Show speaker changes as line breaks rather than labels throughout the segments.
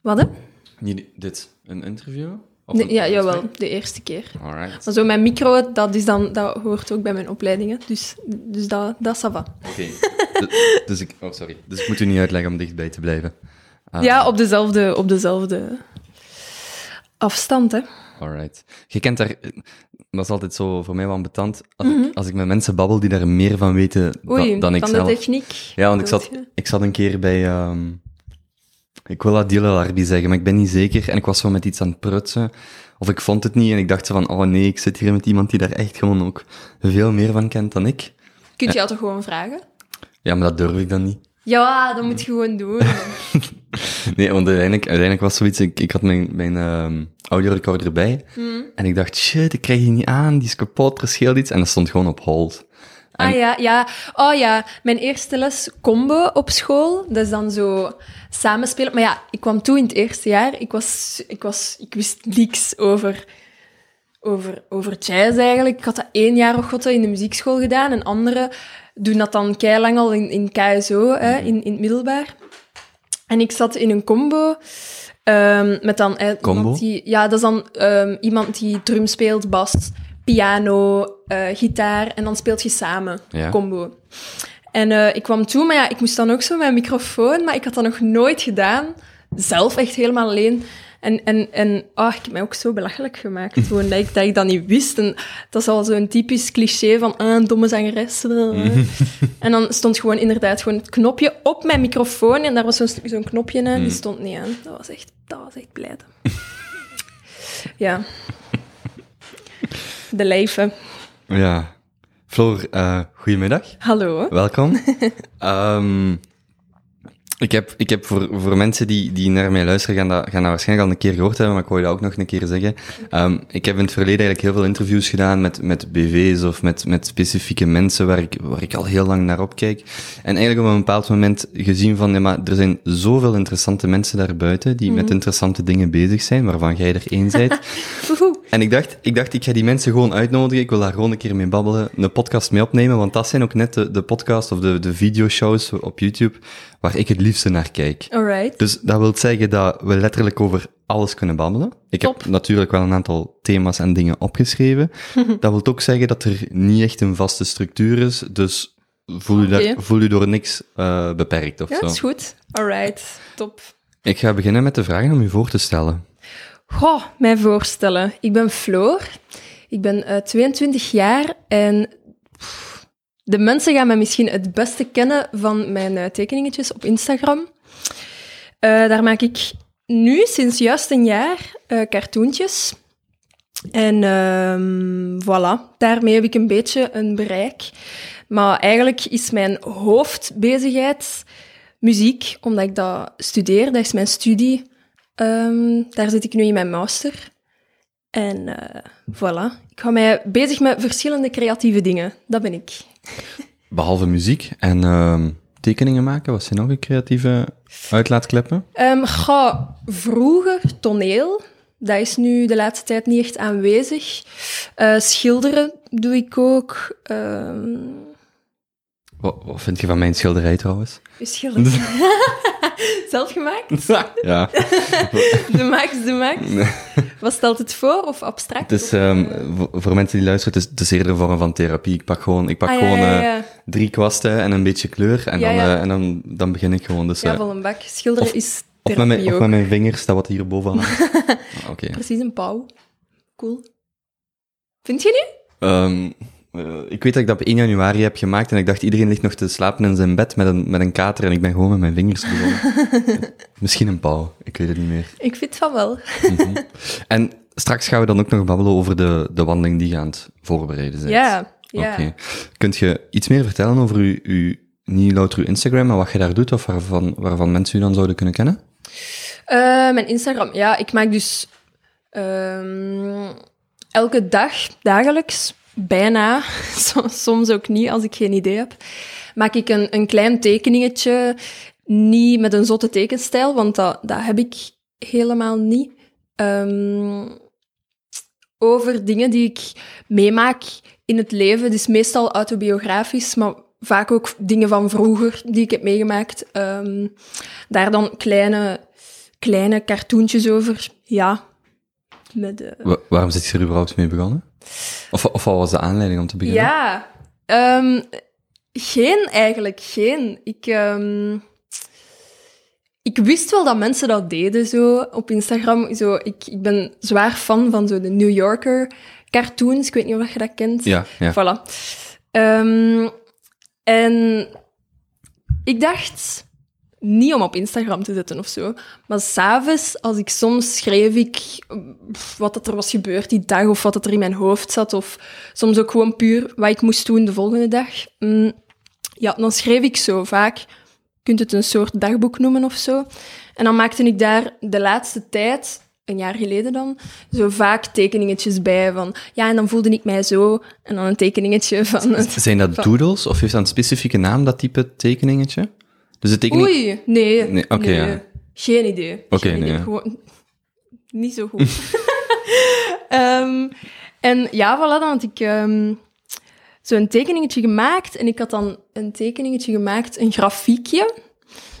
Wat, hè?
Niet dit, een interview? Of een
ja, jawel, de eerste keer.
Alright.
Maar zo mijn micro, dat, is dan, dat hoort ook bij mijn opleidingen. Dus, dus dat, dat.
Oké. Dus- dus ik... Oh, sorry. Dus ik moet u niet uitleggen om dichtbij te blijven. Ah,
Ja, op dezelfde, op dezelfde afstand, hè.
Alright. Je kent daar... Dat is altijd zo voor mij wel ambetant. Als, ik, als ik met mensen babbel die daar meer van weten da-
Mhm.
Dan ik
van
zelf.
de techniek.
Ja, want ik zat,
je?
ik zat een keer bij... ehm, ik wil Adil El Arbi zeggen, maar ik ben niet zeker. En ik was zo met iets aan het prutsen. Of ik vond het niet en ik dacht zo van, oh nee, ik zit hier met iemand die daar echt gewoon ook veel meer van kent dan ik.
Kun je jou toch gewoon vragen?
Ja, maar dat durf ik dan niet.
Ja, dat moet je gewoon doen.
Nee, want uiteindelijk, uiteindelijk was zoiets, ik, ik had mijn, mijn ehm audiorecorder erbij.
Hmm.
En ik dacht, shit, ik krijg die niet aan, die is kapot, er scheelt iets. En dat stond gewoon op hold.
Ah ja, ja. Oh ja, mijn eerste les combo op school. Dat is dan zo samenspelen. Maar ja, ik kwam toe in het eerste jaar. Ik, was, ik, was, ik wist niks over, over, over jazz eigenlijk. Ik had dat één jaar of in de muziekschool gedaan. En anderen doen dat dan keilang al in, in KSO, hè, in, in het middelbaar. En ik zat in een combo. ehm, met dan eh,
Combo?
iemand die... Ja, dat is dan ehm, iemand die drum speelt, bas, piano, eh, gitaar. En dan speelt je samen,
Ja.
combo. En eh, ik kwam toe, maar ja, ik moest dan ook zo mijn microfoon, maar ik had dat nog nooit gedaan. Zelf echt helemaal alleen. En, en, en oh, ik heb mij ook zo belachelijk gemaakt, gewoon dat ik, dat ik dat niet wist. En dat is al zo'n typisch cliché van ah, een domme zangeres. en dan stond gewoon inderdaad gewoon het knopje op mijn microfoon en daar was zo'n zo'n knopje aan, die stond niet aan. Dat was echt, dat was echt blijde. ja. De leven.
Ja. Floor, eh goedemiddag.
Hallo.
Welkom. Ehm, ik heb, ik heb voor, voor mensen die, die naar mij luisteren, gaan dat, gaan dat waarschijnlijk al een keer gehoord hebben, maar ik je dat ook nog een keer zeggen. Ehm, ik heb in het verleden eigenlijk heel veel interviews gedaan met, met BV's of met, met specifieke mensen waar ik, waar ik al heel lang naar opkijk. En eigenlijk op een bepaald moment gezien van, ja, maar er zijn zoveel interessante mensen daarbuiten die met interessante dingen bezig zijn, waarvan jij er één bent. En ik dacht, ik dacht, ik ga die mensen gewoon uitnodigen. Ik wil daar gewoon een keer mee babbelen, een podcast mee opnemen, want dat zijn ook net de, de podcast of de, de videoshows op YouTube waar ik het liefste naar kijk.
Alright.
Dus dat wil zeggen dat we letterlijk over alles kunnen babbelen. Ik
Top.
heb natuurlijk wel een aantal thema's en dingen opgeschreven. dat wil ook zeggen dat er niet echt een vaste structuur is, dus voel u, daar,
Oké.
voel u door niks eh, beperkt of
Ja,
zo.
is goed. Alright. Top.
Ik ga beginnen met de vragen om u voor te stellen.
Goh, mij voorstellen. Ik ben Floor. Ik ben eh, 22 jaar en de mensen gaan mij misschien het beste kennen van mijn eh, tekeningetjes op Instagram. Eh, daar maak ik nu sinds juist een jaar eh cartoontjes. En ehm, voilà, daarmee heb ik een beetje een bereik. Maar eigenlijk is mijn hoofdbezigheid muziek, omdat ik dat studeer. Dat is mijn studie. Ehm, daar zit ik nu in mijn master. En eh, voilà. Ik hou mij bezig met verschillende creatieve dingen. Dat ben ik.
Behalve muziek en ehm, tekeningen maken, wat zijn nog een creatieve uitlaatkleppen?
Ehm goh, vroeger toneel. Dat is nu de laatste tijd niet echt aanwezig. Eh, schilderen doe ik ook. Ehm
Wat, wat vind je van mijn schilderij trouwens?
schilderen. Zelf gemaakt?
ja,
De max, de max. Wat stelt het voor? Of abstract?
het is ehm, voor, mensen die luisteren, het is, het is eerder een vorm van therapie. Ik pak gewoon, ik pak
Ah,
gewoon
ja,
eh,
ja.
drie kwasten en een beetje kleur en, dan, eh, en dan, dan begin ik gewoon. Dus,
Ja,
eh,
vol een bak. Schilderen
of-
is
of, met mijn,
therapie
of met mijn vingers, dat wat hier bovenaan. Ah, Oké.
Precies een pauw. Cool. Vind je niet?
Ehm, eh, ik weet dat ik dat op 1 januari heb gemaakt en ik dacht iedereen ligt nog te slapen in zijn bed met een, met een kater en ik ben gewoon met mijn vingers begonnen. Misschien een pauw, ik weet het niet meer.
Ik vind van wel.
En straks gaan we dan ook nog babbelen over de, de wandeling die je aan het voorbereiden bent.
Ja, ja.
Oké. Kunt je iets meer vertellen over uw, uw, niet louter uw Instagram, maar wat je daar doet of waarvan, waarvan mensen u dan zouden kunnen kennen?
Eh, mijn Instagram. Ja, ik maak dus ehm, elke dag, dagelijks, bijna, so- soms ook niet als ik geen idee heb, maak ik een, een klein tekeningetje. Niet met een zotte tekenstijl, want dat, dat heb ik helemaal niet. Ehm, over dingen die ik meemaak in het leven. Het is meestal autobiografisch, maar vaak ook dingen van vroeger die ik heb meegemaakt. Ehm, daar dan kleine kleine cartoontjes over. Ja. Met,
Wa- waarom zit je er überhaupt mee begonnen? Of, of wat was de aanleiding om te beginnen?
Ja, ehm, geen eigenlijk, geen. Ik, ehm, ik wist wel dat mensen dat deden zo op Instagram. Zo, ik, ik ben zwaar fan van zo de New Yorker cartoons. Ik weet niet of je dat kent.
Ja, ja.
Voilà. Ehm, en ik dacht niet om op Instagram te zetten of zo. Maar s'avonds, als ik soms schreef ik wat dat er was gebeurd die dag, of wat dat er in mijn hoofd zat, of soms ook gewoon puur wat ik moest doen de volgende dag. Mm, ja, dan schreef ik zo vaak. Je kunt het een soort dagboek noemen of zo. En dan maakte ik daar de laatste tijd, een jaar geleden dan, zo vaak tekeningetjes bij van, ja, en dan voelde ik mij zo. En dan een tekeningetje van... het-
Zijn dat
van-
doodles of heeft dat een specifieke naam, dat type tekeningetje? Dus de tekening...
Oei, nee.
Nee, oké, ja.
Geen idee.
Oké, nee.
Gewoon niet zo goed. Ehm, en ja, voilà, dan had ik ehm, zo'n tekeningetje gemaakt. En ik had dan een tekeningetje gemaakt, een grafiekje.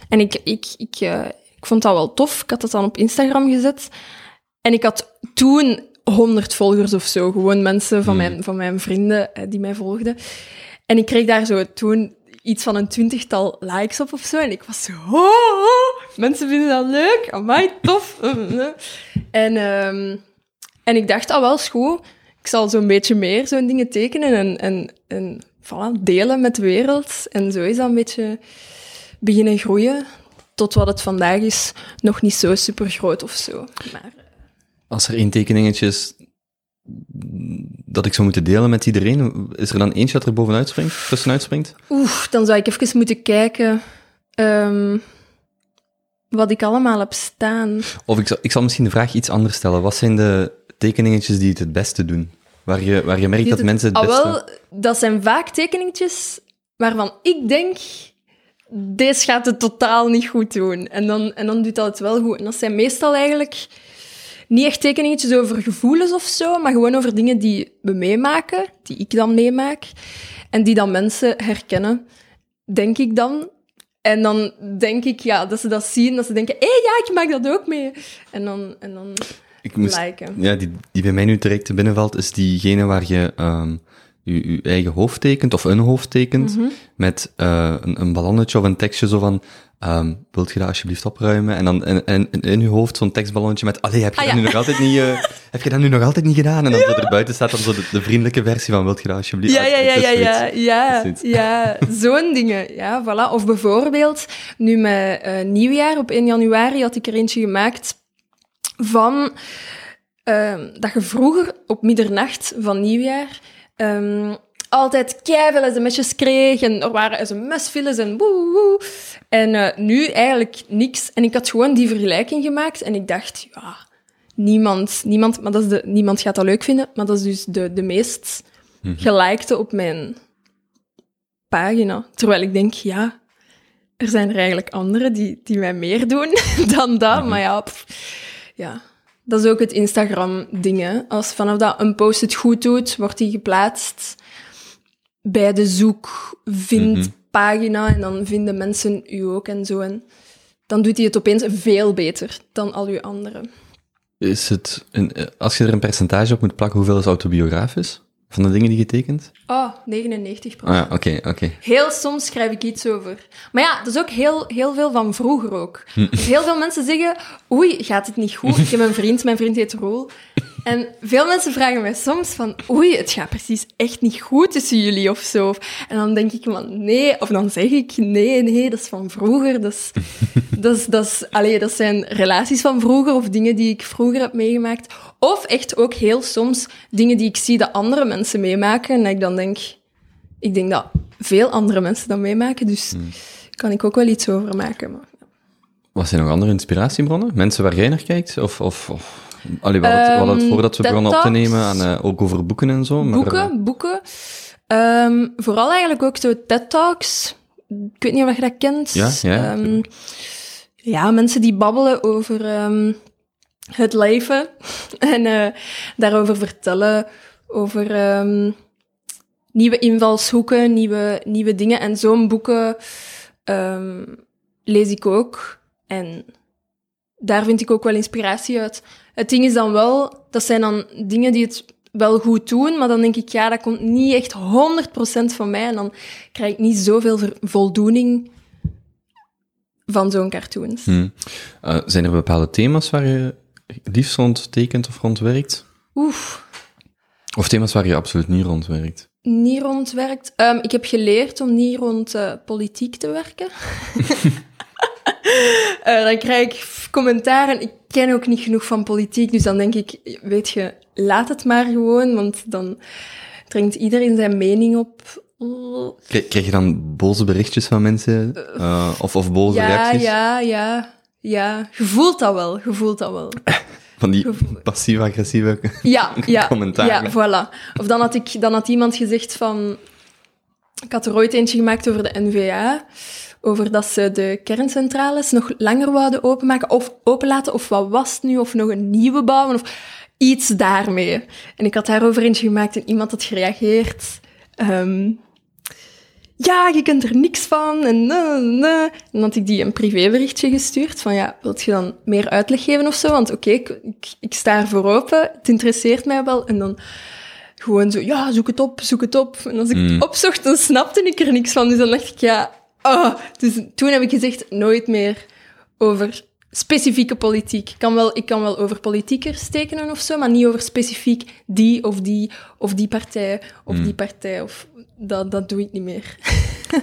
En ik, ik, ik, eh, ik vond dat wel tof. Ik had dat dan op Instagram gezet. En ik had toen 100 volgers of zo. Gewoon mensen van, mijn, van mijn vrienden eh, die mij volgden. En ik kreeg daar zo toen iets van een twintigtal likes op of zo. En ik was zo... "Oh, mensen vinden dat leuk. Amai, tof. en, ehm, en ik dacht, ah wel, is. Ik zal zo'n beetje meer zo'n dingen tekenen en, en, en voilà, delen met de wereld. En zo is dat een beetje beginnen groeien. Tot wat het vandaag is, nog niet zo super groot of zo. Maar
Als er één tekeningetje is dat ik zou moeten delen met iedereen, is er dan eentje dat er bovenuit springt, tussenuit springt?
Oeh, dan zou ik even moeten kijken ehm, wat ik allemaal heb staan.
Of ik zal, ik zal misschien de vraag iets anders stellen. Wat zijn de tekeningetjes die het het beste doen? Waar je, waar je merkt
Die
dat
het-
mensen het
Ah,
beste...
wel, dat zijn vaak tekeningetjes waarvan ik denk, deze gaat het totaal niet goed doen. En dan, en dan doet dat het wel goed. En dat zijn meestal eigenlijk niet echt tekeningetjes over gevoelens of zo, maar gewoon over dingen die we meemaken, die ik dan meemaak, en die dan mensen herkennen, denk ik dan. En dan denk ik, ja, dat ze dat zien, dat ze denken, hé, hey, ja, ik maak dat ook mee. En dan, en dan
Ik moest,
liken.
ja, die, die bij mij nu direct te binnenvalt, is diegene waar je ehm je, je eigen hoofd tekent, of een hoofd tekent,
Mhm.
met eh, een, een ballonnetje of een tekstje zo van, ehm, wilt je dat alsjeblieft opruimen? En dan en, en, in je hoofd zo'n tekstballonnetje met, allee, heb je
Ah,
dat
ja.
nu nog altijd niet, eh, heb je dat nu nog altijd niet gedaan? En dan zo erbuiten staat dan zo de, de vriendelijke versie van, wilt je dat alsjeblieft?
Ja, ja, ja, ja, ja, ja, ja, zo'n dingen. Ja, voilà. Of bijvoorbeeld, nu met eh, nieuwjaar, op 1 januari, had ik er eentje gemaakt van ehm, dat je vroeger op middernacht van nieuwjaar ehm, altijd keiveel sms'jes kreeg en er waren sms-files en woe, woe. En eh, nu eigenlijk niks. En ik had gewoon die vergelijking gemaakt en ik dacht, ja, niemand, niemand, maar dat is de, niemand gaat dat leuk vinden, maar dat is dus de, de meest gelikte op mijn pagina. Terwijl ik denk, ja, er zijn er eigenlijk anderen die, die mij meer doen dan dat. Maar ja, pff, ja, dat is ook het Instagram-ding. hè. Als vanaf dat een post het goed doet, wordt die geplaatst bij de zoek-vind-pagina. En dan vinden mensen u ook en zo. En dan doet hij het opeens veel beter dan al uw anderen.
Is het, een, eh, als je er een percentage op moet plakken, hoeveel is autobiografisch? Van de dingen die je tekent?
Oh, 99
Ah ja, oké, oké.
Heel soms schrijf ik iets over. Maar ja, dat is ook heel, heel veel van vroeger ook. Dus heel veel mensen zeggen, oei, gaat het niet goed? Ik heb een vriend, mijn vriend heet Roel. En veel mensen vragen mij soms van, oei, het gaat precies echt niet goed tussen jullie of zo. En dan denk ik van, nee, of dan zeg ik, nee, nee, dat is van vroeger. Dat, is, dat, is, dat, is, allee, dat zijn relaties van vroeger of dingen die ik vroeger heb meegemaakt. Of echt ook heel soms dingen die ik zie dat andere mensen meemaken. En dat ik dan denk, ik denk dat veel andere mensen dat meemaken, dus kan ik ook wel iets over maken. Maar...
Wat zijn nog andere inspiratiebronnen? Mensen waar jij naar kijkt? Of, of, of... Allee, we hadden het, we hadden het
Ehm,
voordat we begonnen op te nemen, aan, eh, ook over boeken en zo. Maar,
Boeken, boeken. Ehm, vooral eigenlijk ook zo TED-talks. Ik weet niet of je dat kent.
Ja, ja.
Ehm, ja, mensen die babbelen over ehm, het leven en eh, daarover vertellen, over ehm, nieuwe invalshoeken, nieuwe, nieuwe dingen. En zo'n boeken ehm, lees ik ook. En daar vind ik ook wel inspiratie uit. Het ding is dan wel, dat zijn dan dingen die het wel goed doen, maar dan denk ik, ja, dat komt niet echt 100% van mij en dan krijg ik niet zoveel voldoening van zo'n cartoons.
Hm. Eh, zijn er bepaalde thema's waar je liefst rond tekent of rond werkt?
Oef.
Of thema's waar je absoluut niet rond werkt?
niet rond werkt. Ehm, ik heb geleerd om niet rond eh, politiek te werken. Eh, dan krijg ik f- commentaar en ik ken ook niet genoeg van politiek. Dus dan denk ik, weet je, laat het maar gewoon, want dan dringt iedereen zijn mening op.
Krijg, je dan boze berichtjes van mensen? Eh, of, of boze
Ja,
reacties?
ja, ja, ja. Je voelt dat wel, je voelt dat wel.
Van die passief-agressieve...
Ja, ja,
Commentaren.
ja, voilà. Of dan had, ik, dan had iemand gezegd van... Ik had er ooit eentje gemaakt over de NVA, over dat ze de kerncentrales nog langer wouden openmaken, of openlaten, of wat was het nu, of nog een nieuwe bouwen, of iets daarmee. En ik had daarover eentje gemaakt en iemand had gereageerd... ehm, ja, je kunt er niks van. En, dan had ik die een privéberichtje gestuurd van ja, wilt je dan meer uitleg geven of zo? Want oké, ik, ik, ik sta ervoor open, het interesseert mij wel. En dan gewoon zo, ja, zoek het op, zoek het op. En als ik
Mm.
het opzocht, dan snapte ik er niks van. Dus dan dacht ik, ja, oh. Dus toen heb ik gezegd, nooit meer over specifieke politiek. Ik kan wel, ik kan wel over politiekers tekenen of zo, maar niet over specifiek die of die, of die partij, of
Mm.
die partij. Of, dat, dat doe ik niet meer.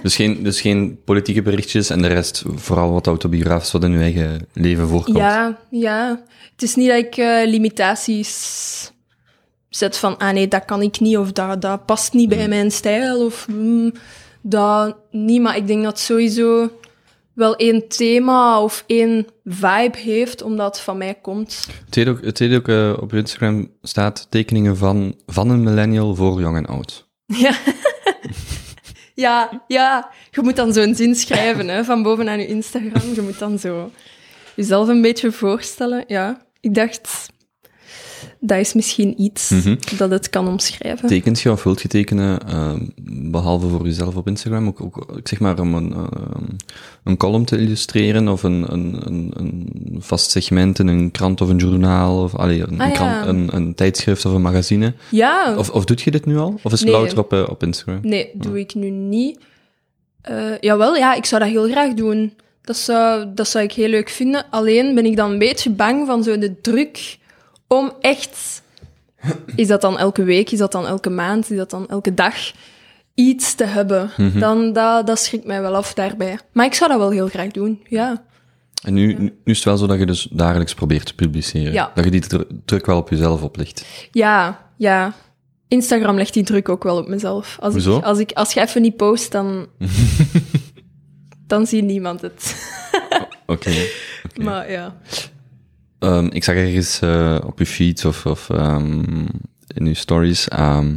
Dus geen, dus geen politieke berichtjes en de rest vooral wat autobiografisch wat in uw eigen leven voorkomt.
Ja, ja. Het is niet dat ik eh, limitaties zet van, ah nee, dat kan ik niet, of dat, dat past niet bij mijn stijl, of mm, dat niet. Maar ik denk dat sowieso wel één thema of één vibe heeft, omdat het van mij komt.
Het tweede ook, het tweede ook eh, op Instagram staat tekeningen van, van een millennial voor jong en oud.
Ja. ja, ja. Je moet dan zo'n zin schrijven, hè, van bovenaan je Instagram. Je moet dan zo jezelf een beetje voorstellen. Ja, ik dacht, dat is misschien iets
Mhm.
dat het kan omschrijven.
Tekent je of wilt je tekenen, eh, behalve voor jezelf op Instagram, ook, zeg maar om een, eh, een column te illustreren of een, een, een, een vast segment in een krant of een journaal of allee, een,
Ah,
krant, een, een tijdschrift of een magazine.
Ja,
Of, of doet je dit nu al? Of is het
Nee.
louter op, eh, op Instagram?
nee, doe ik nu niet. Eh, jawel, ja, ik zou dat heel graag doen. Dat zou, dat zou ik heel leuk vinden. Alleen ben ik dan een beetje bang van zo de druk om echt... Is dat dan elke week? Is dat dan elke maand? Is dat dan elke dag? Iets te hebben.
Mhm.
Dan, dat, dat schrikt mij wel af daarbij. Maar ik zou dat wel heel graag doen, ja.
En nu, nu is het wel zo dat je dus dagelijks probeert te publiceren.
Ja.
Dat je die dru- druk wel op jezelf oplegt.
Ja, ja. Instagram legt die druk ook wel op mezelf. Als,
Hoezo?
ik, als, ik, als je even niet post, dan... dan ziet niemand het.
Oké. oké.
Maar ja.
Ehm, ik zag ergens eh, op uw feed of, of ehm, in uw stories ehm,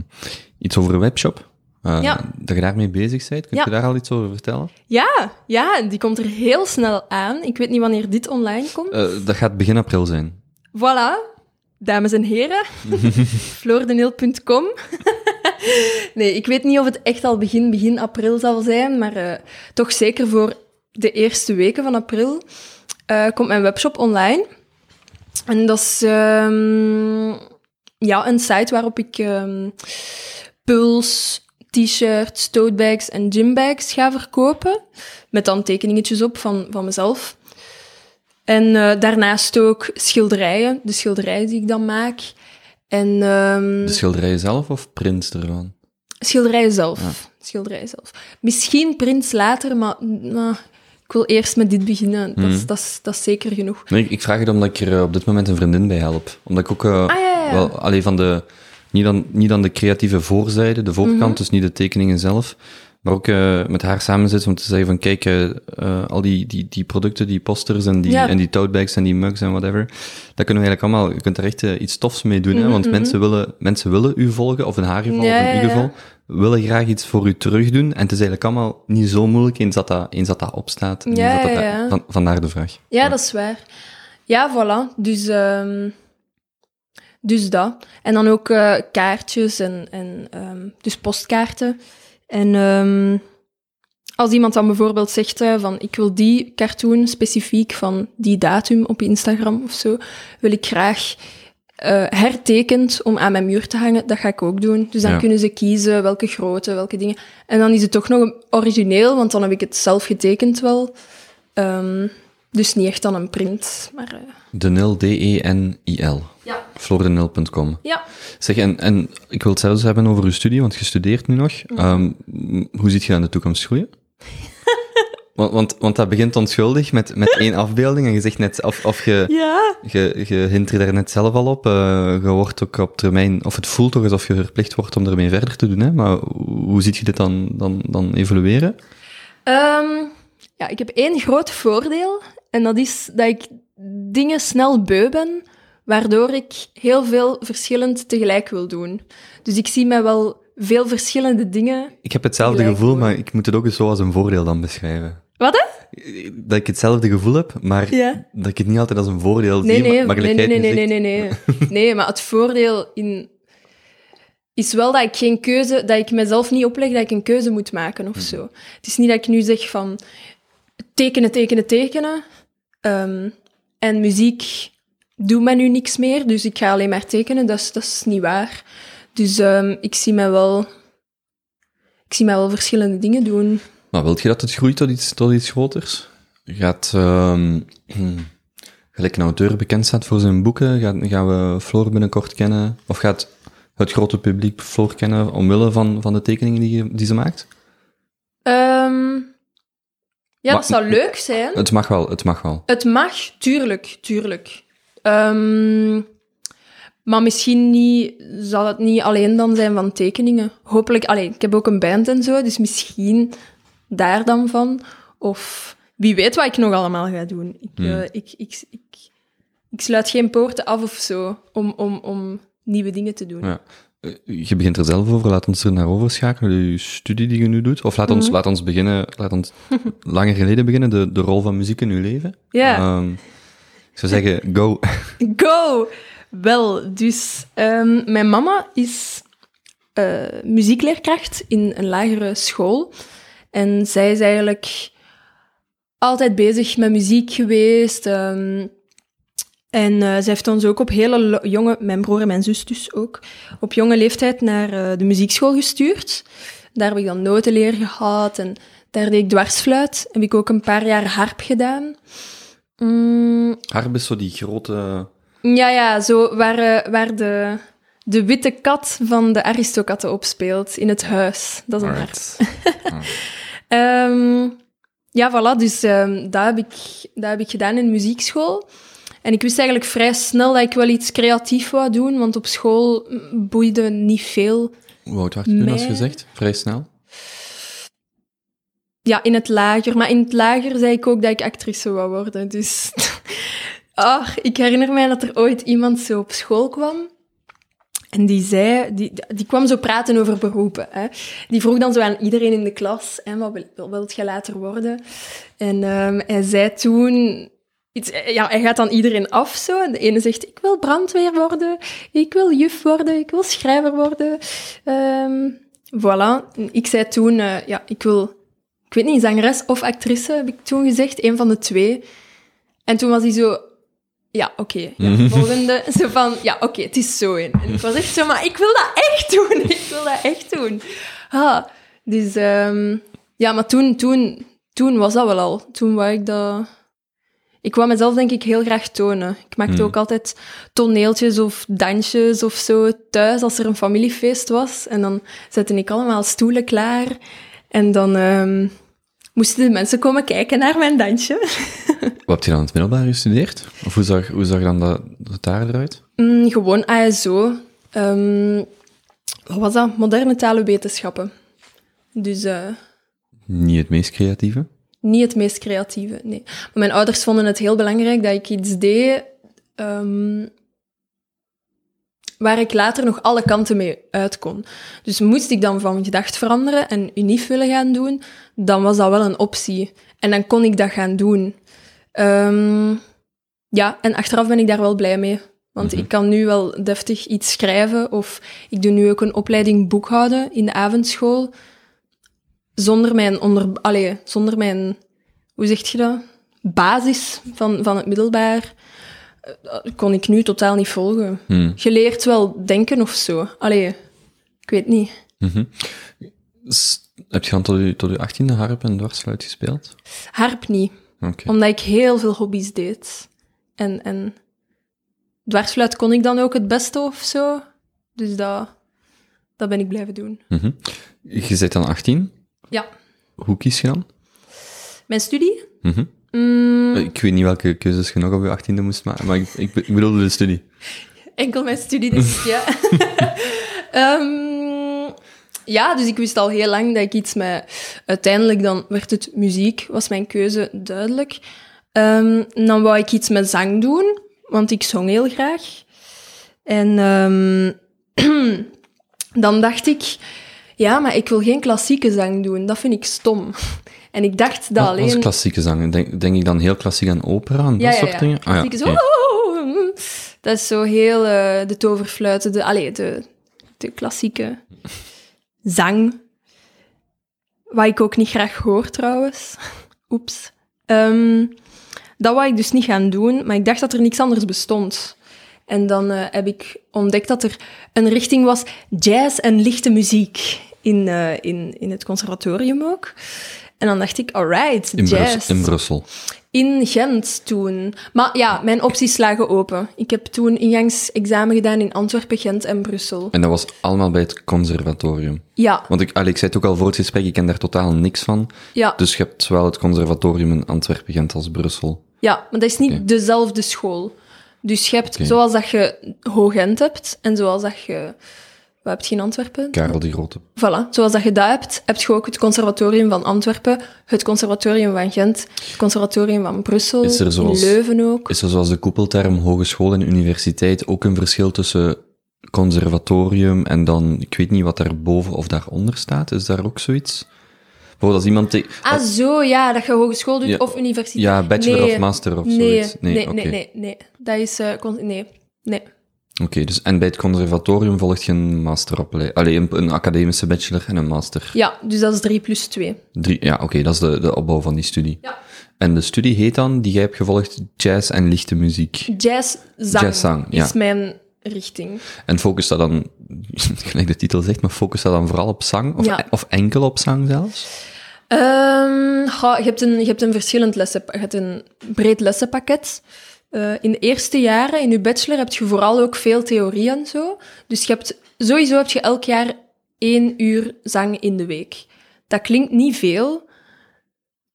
iets over een webshop.
Ja.
Dat je daarmee bezig bent. Kun
Ja.
je daar al iets over vertellen?
Ja, ja, die komt er heel snel aan. Ik weet niet wanneer dit online komt.
Eh, dat gaat begin april zijn.
Voilà, dames en heren. floordeneel.com Nee, ik weet niet of het echt al begin, begin april zal zijn, maar eh, toch zeker voor de eerste weken van april komt mijn webshop online. En dat is ehm, ja, een site waarop ik ehm puls, t-shirts, totebags en gymbags ga verkopen. Met dan tekeningetjes op van, van mezelf. En eh, daarnaast ook schilderijen, de schilderijen die ik dan maak. En ehm,
De schilderijen zelf of prints ervan?
schilderijen zelf.
Ja.
Schilderijen zelf. Misschien prints later, maar nou, ik wil eerst met dit beginnen. Dat, is,
Mhm.
dat, is, dat is zeker genoeg.
Nee, ik, ik vraag het omdat ik er eh, op dit moment een vriendin bij help. Omdat ik ook eh,
Ah, ja, ja, ja.
wel, alleen van de, niet dan, niet dan de creatieve voorzijde, de voorkant,
Mhm.
dus niet de tekeningen zelf, maar ook eh, met haar samen zitten om te zeggen van, kijk, eh, eh, al die, die, die producten, die posters en die,
Ja.
en die totebags en die mugs en whatever, dat kunnen we eigenlijk allemaal, je kunt er echt iets tofs mee doen, hè,
Mhm,
want
mhm.
mensen, willen, mensen willen u volgen, of in haar geval,
Ja,
of in uw geval, willen graag iets voor u terug doen, en het is eigenlijk allemaal niet zo moeilijk eens dat dat, eens dat, dat opstaat.
Ja,
dat dat. Van, vandaar de vraag.
Ja, dat is waar. Ja, voilà. Dus, ehm, dus dat. En dan ook kaartjes en, en ehm, dus postkaarten. En ehm, als iemand dan bijvoorbeeld zegt eh, van ik wil die cartoon specifiek van die datum op Instagram of zo, wil ik graag eh, hertekend om aan mijn muur te hangen, dat ga ik ook doen. Dus dan
Ja.
kunnen ze kiezen welke grootte, welke dingen. En dan is het toch nog origineel, want dan heb ik het zelf getekend wel. Ehm, dus niet echt dan een print, maar... eh,
Denil, D-E-N-I-L.
Ja.
Floordenil.com.
Ja.
Zeg, en, en ik wil het zelfs hebben over uw studie, want je studeert nu nog. Ehm, m- hoe ziet je in de toekomst groeien? want, want, want dat begint onschuldig met, met één afbeelding en je zegt net, of, of je,
Ja.
je, je hint er daar net zelf al op, eh, je wordt ook op termijn, of het voelt toch alsof je verplicht wordt om ermee verder te doen, hè? maar hoe, hoe ziet je dit dan, dan, dan evolueren?
Ehm, ja, ik heb één groot voordeel. En dat is dat ik dingen snel beu ben, waardoor ik heel veel verschillend tegelijk wil doen. Dus ik zie mij wel veel verschillende dingen.
Ik heb hetzelfde gevoel, maar ik moet het ook eens zo als een voordeel dan beschrijven.
Wat hè?
Dat ik hetzelfde gevoel heb, maar
Ja.
dat ik het niet altijd als een voordeel
Nee,
zie.
nee,
maar,
nee, nee, nee, nee, nee, nee, nee. Nee, maar het voordeel in is wel dat ik geen keuze, dat ik mezelf niet opleg dat ik een keuze moet maken of zo. Het is niet dat ik nu zeg van tekenen, tekenen, tekenen. Ehm, en muziek doet mij nu niks meer, dus ik ga alleen maar tekenen. Dat is, dat is niet waar. Dus ehm, ik zie mij wel... Ik zie mij wel verschillende dingen doen.
Maar wilt je dat het groeit tot iets, tot iets groters? Gaat, ehm, gelijk een auteur bekend staat voor zijn boeken, gaat, gaan we Floor binnenkort kennen? Of gaat het grote publiek Floor kennen omwille van, van de tekeningen die, die ze maakt?
Ehm, ja,
Maar-
dat zou leuk zijn.
Het mag wel, het mag wel.
Het mag, tuurlijk, tuurlijk. Ehm, maar misschien niet, zal het niet alleen dan zijn van tekeningen. Hopelijk, alleen, ik heb ook een band en zo, dus misschien daar dan van. Of wie weet wat ik nog allemaal ga doen. Ik,
Hmm.
eh, ik, ik, ik, ik sluit geen poorten af of zo om, om, om nieuwe dingen te doen.
Ja. Eh, Je begint er zelf over, laat ons er naar overschakelen, je studie die je nu doet. Of laat ons,
Mhm.
laat ons beginnen, laat ons langer geleden beginnen, de, de rol van muziek in uw leven.
Ja.
Ehm, zou zeggen, go.
Go! Wel, dus ehm, mijn mama is eh, muziekleerkracht in een lagere school. En zij is eigenlijk altijd bezig met muziek geweest. ehm, en eh, zij heeft ons ook op hele jonge, mijn broer en mijn zus dus ook, op jonge leeftijd naar eh, de muziekschool gestuurd. Daar heb ik dan notenleer gehad en daar deed ik dwarsfluit. Heb ik ook een paar jaar harp gedaan. Mm,
Harp is zo die grote...
ja, ja, zo waar, eh, waar de, de witte kat van de Aristokatten op speelt in het huis. Dat is een harp.
Alright.
Ehm, ja, voilà, dus ehm, dat, heb ik, dat heb ik gedaan in muziekschool. En ik wist eigenlijk vrij snel dat ik wel iets creatief wou doen, want op school boeide niet veel.
Hoe oud was je toen, als gezegd? Vrij snel?
Ja, in het lager. Maar in het lager zei ik ook dat ik actrice wou worden. Dus ah, ik herinner mij dat er ooit iemand zo op school kwam. En die zei, die, die kwam zo praten over beroepen. Hè. Die vroeg dan zo aan iedereen in de klas, hè, wat wil, je later worden? En ehm, hij zei toen... Iets, ja, hij gaat dan iedereen af zo. De ene zegt, ik wil brandweer worden, ik wil juf worden, ik wil schrijver worden. Ehm, voilà. Ik zei toen, eh, ja, ik wil ik weet niet, zangeres of actrice, heb ik toen gezegd. Een van de twee. En toen was hij zo... Ja, oké. ja,
Mhm.
volgende. Zo van, ja, oké, het is zo in. En ik was echt zo, maar ik wil dat echt doen. Ik wil dat echt doen. Ah, dus... ehm, ja, maar toen, toen, toen was dat wel al. Toen wou ik dat... Ik wou mezelf denk ik heel graag tonen. Ik maakte
Hmm.
ook altijd toneeltjes of dansjes of zo thuis als er een familiefeest was. En dan zette ik allemaal stoelen klaar. En dan ehm, moesten de mensen komen kijken naar mijn dansje.
Wat heb je dan in het middelbaar gestudeerd? Of hoe zag, hoe zag dan dat, dat daar eruit?
Mm, gewoon ASO. Ehm, wat was dat? Moderne talenwetenschappen. Dus eh,
Niet het meest creatieve?
niet het meest creatieve, nee. Maar mijn ouders vonden het heel belangrijk dat ik iets deed ehm, waar ik later nog alle kanten mee uit kon. Dus moest ik dan van gedacht veranderen en UNIF willen gaan doen, dan was dat wel een optie. En dan kon ik dat gaan doen. Ehm, ja, en achteraf ben ik daar wel blij mee. Want
Mhm.
ik kan nu wel deftig iets schrijven, of ik doe nu ook een opleiding boekhouden in de avondschool. zonder mijn onder... Allee, zonder mijn... Hoe zeg je dat? Basis van, van het middelbaar kon ik nu totaal niet volgen.
Hmm.
Je leert wel denken of zo. Allee, ik weet niet.
S- Heb je dan tot je, tot je 18e harp en dwarsfluit gespeeld?
Harp niet. Omdat ik heel veel hobby's deed. En, en dwarsfluit kon ik dan ook het beste of zo. Dus dat, dat ben ik blijven doen.
Mhm. Je bent dan 18.
Ja.
Hoe kies je dan?
Mijn studie?
Mhm.
Mm,
Ik weet niet welke keuzes je nog op je 18e moest maken, maar ik, ik, ik bedoelde de studie.
enkel mijn studie, dus ja. Ehm, ja, dus ik wist al heel lang dat ik iets met... Uiteindelijk dan werd het muziek, was mijn keuze duidelijk. Ehm, dan wou ik iets met zang doen, want ik zong heel graag. En ehm, dan dacht ik, ja, maar ik wil geen klassieke zang doen. Dat vind ik stom. En ik dacht dat alleen...
klassieke zang? Denk, denk ik dan heel klassiek aan opera en dat
Ja,
soort dingen? Ah, ja,
zo,
oké.
oh, mm. Dat is zo heel eh, de toverfluiten, de, allee, de, de klassieke zang. Wat ik ook niet graag hoor trouwens. Oeps. Ehm, dat wou ik dus niet gaan doen, maar ik dacht dat er niks anders bestond. En dan eh, heb ik ontdekt dat er een richting was, jazz en lichte muziek, in, eh, in, in het conservatorium ook. En dan dacht ik, alright,
In,
jazz.
Brus- in Brussel.
In Gent toen. Maar ja, mijn opties lagen open. Ik heb toen ingangsexamen gedaan in Antwerpen, Gent en Brussel.
En dat was allemaal bij het conservatorium.
Ja,
Want ik, allee, ik zei het ook al voor het gesprek, ik ken daar totaal niks van.
ja,
Dus je hebt zowel het conservatorium in Antwerpen, Gent als Brussel.
ja. Maar dat is niet dezelfde school. Dus je hebt, zoals dat je Hoog-Gent hebt, en zoals dat je... Wat heb je in Antwerpen?
Karel die Grote.
Voilà, zoals dat je dat hebt, heb je ook het conservatorium van Antwerpen, het conservatorium van Gent, het conservatorium van Brussel,
Is er zoals-
in Leuven ook.
Is er zoals de koepelterm hogeschool en universiteit ook een verschil tussen conservatorium en dan, ik weet niet wat daarboven of daaronder staat, is daar ook zoiets? Bijvoorbeeld als iemand...
Ah, zo, ja, dat je hogeschool doet
Ja,
of universiteit.
ja, bachelor
Nee.
of master of
nee,
zoiets.
Nee, nee, nee, nee. Dat is... eh, nee, nee.
Oké, dus en bij het conservatorium volgt je een masteropleiding. Allee, een, een academische bachelor en een master.
Ja, dus dat is 3 plus 2.
Drie, ja, oké, dat is de, de opbouw van die studie.
Ja.
En de studie heet dan, die jij hebt gevolgd, jazz en lichte muziek.
Jazz, zang,
Jazzzang, ja.
is mijn richting.
En focus dat dan, gelijk de titel zegt, maar focus dat dan vooral op zang? Of,
Ja.
of enkel op zang zelfs?
Goh, je, hebt een, je hebt een verschillend lessen... Je hebt een breed lessenpakket. Eh, in de eerste jaren, in je bachelor, heb je vooral ook veel theorie en zo. Dus je hebt, sowieso heb je elk jaar één uur zang in de week. Dat klinkt niet veel,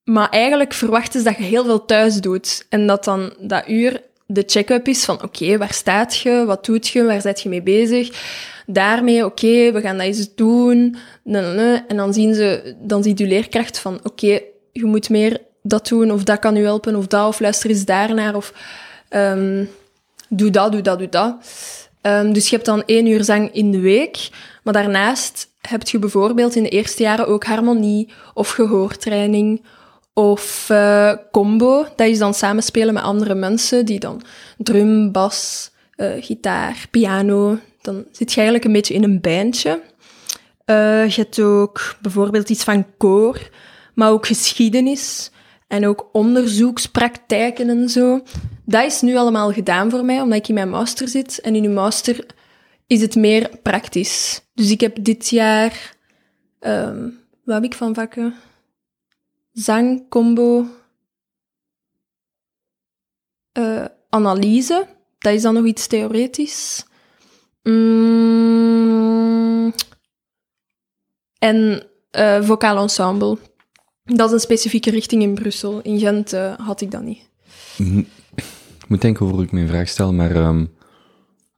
maar eigenlijk verwachten ze dat je heel veel thuis doet. En dat dan dat uur de check-up is van, oké, waar staat je? Wat doet je? Waar zit je mee bezig? Daarmee, oké, we gaan dat eens doen. En dan zien ze, dan ziet je leerkracht van, oké, je moet meer dat doen, of dat kan u helpen, of dat, of luister eens daarnaar, of ehm, doe dat, doe dat, doe dat. Ehm, dus je hebt dan één uur zang in de week, maar daarnaast heb je bijvoorbeeld in de eerste jaren ook harmonie, of gehoortraining, of eh, combo. Dat is dan samenspelen met andere mensen, die dan drum, bas, eh, gitaar, piano. Dan zit je eigenlijk een beetje in een bandje. Eh, je hebt ook bijvoorbeeld iets van koor, maar ook geschiedenis en ook onderzoekspraktijken en zo. Dat is nu allemaal gedaan voor mij, omdat ik in mijn master zit. En in uw master is het meer praktisch. Dus ik heb dit jaar... ehm wat heb ik van vakken? Zang, combo... eh, analyse. Dat is dan nog iets theoretisch. Mm, en eh vocaal ensemble. Dat is een specifieke richting in Brussel. In Gent eh, had ik dat niet.
Ik moet denken over hoe ik mijn vraag stel, maar ehm,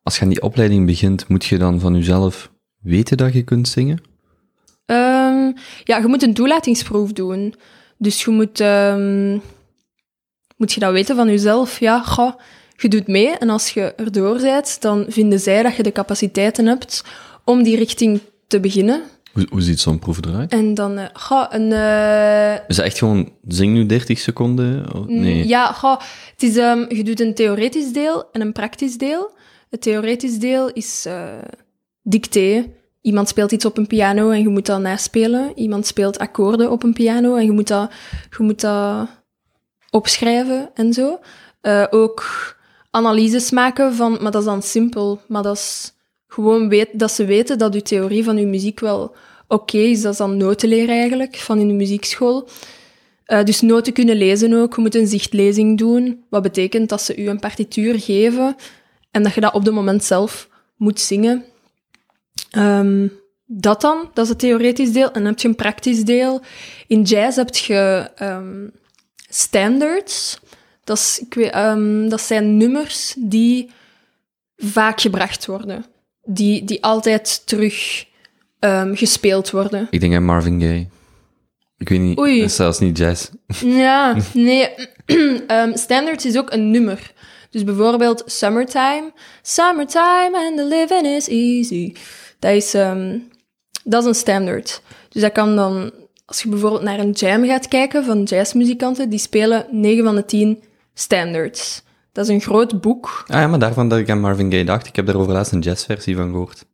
als je aan die opleiding begint, moet je dan van jezelf weten dat je kunt zingen?
Ehm, ja, je moet een toelatingsproef doen. Dus je moet, ehm, moet je dat weten van jezelf. Ja, goh, je doet mee en als je erdoor bent, dan vinden zij dat je de capaciteiten hebt om die richting te beginnen.
Hoe, hoe ziet zo'n proef eruit?
En dan, eh goh, een... eh,
Is dat echt gewoon, zing nu 30 seconden? Oh, nee.
Ja, goh, het is, ehm, je doet een theoretisch deel en een praktisch deel. Het theoretisch deel is dicté. iemand speelt iets op een piano en je moet dat naspelen. Iemand speelt akkoorden op een piano en je moet dat, je moet dat opschrijven en zo. Ook analyses maken van, maar dat is dan simpel, maar dat is gewoon weet, dat ze weten dat uw theorie van uw muziek wel oké is. Dat is dan noten leren eigenlijk, van in de muziekschool. Uh, dus noten kunnen lezen ook. Je moet een zichtlezing doen, wat betekent dat ze u een partituur geven en dat je dat op het moment zelf moet zingen. Um, dat dan, dat is het theoretisch deel. En dan heb je een praktisch deel. In jazz heb je um, standards. Dat, is, ik um, dat zijn nummers die vaak gebracht worden. Die, die altijd terug um, gespeeld worden.
Ik denk aan Marvin Gaye. Ik weet niet, Oei. dat is zelfs niet jazz.
Ja, nee. um, standards is ook een nummer. Dus bijvoorbeeld Summertime. Summertime and the living is easy. Dat is, um, dat is een standard. Dus dat kan dan, als je bijvoorbeeld naar een jam gaat kijken van jazzmuzikanten, die spelen 9 van de 10 standards. Dat is een groot boek.
Ah ja, maar daarvan dat ik aan Marvin Gaye dacht, ik heb daar over laatst een jazzversie van gehoord.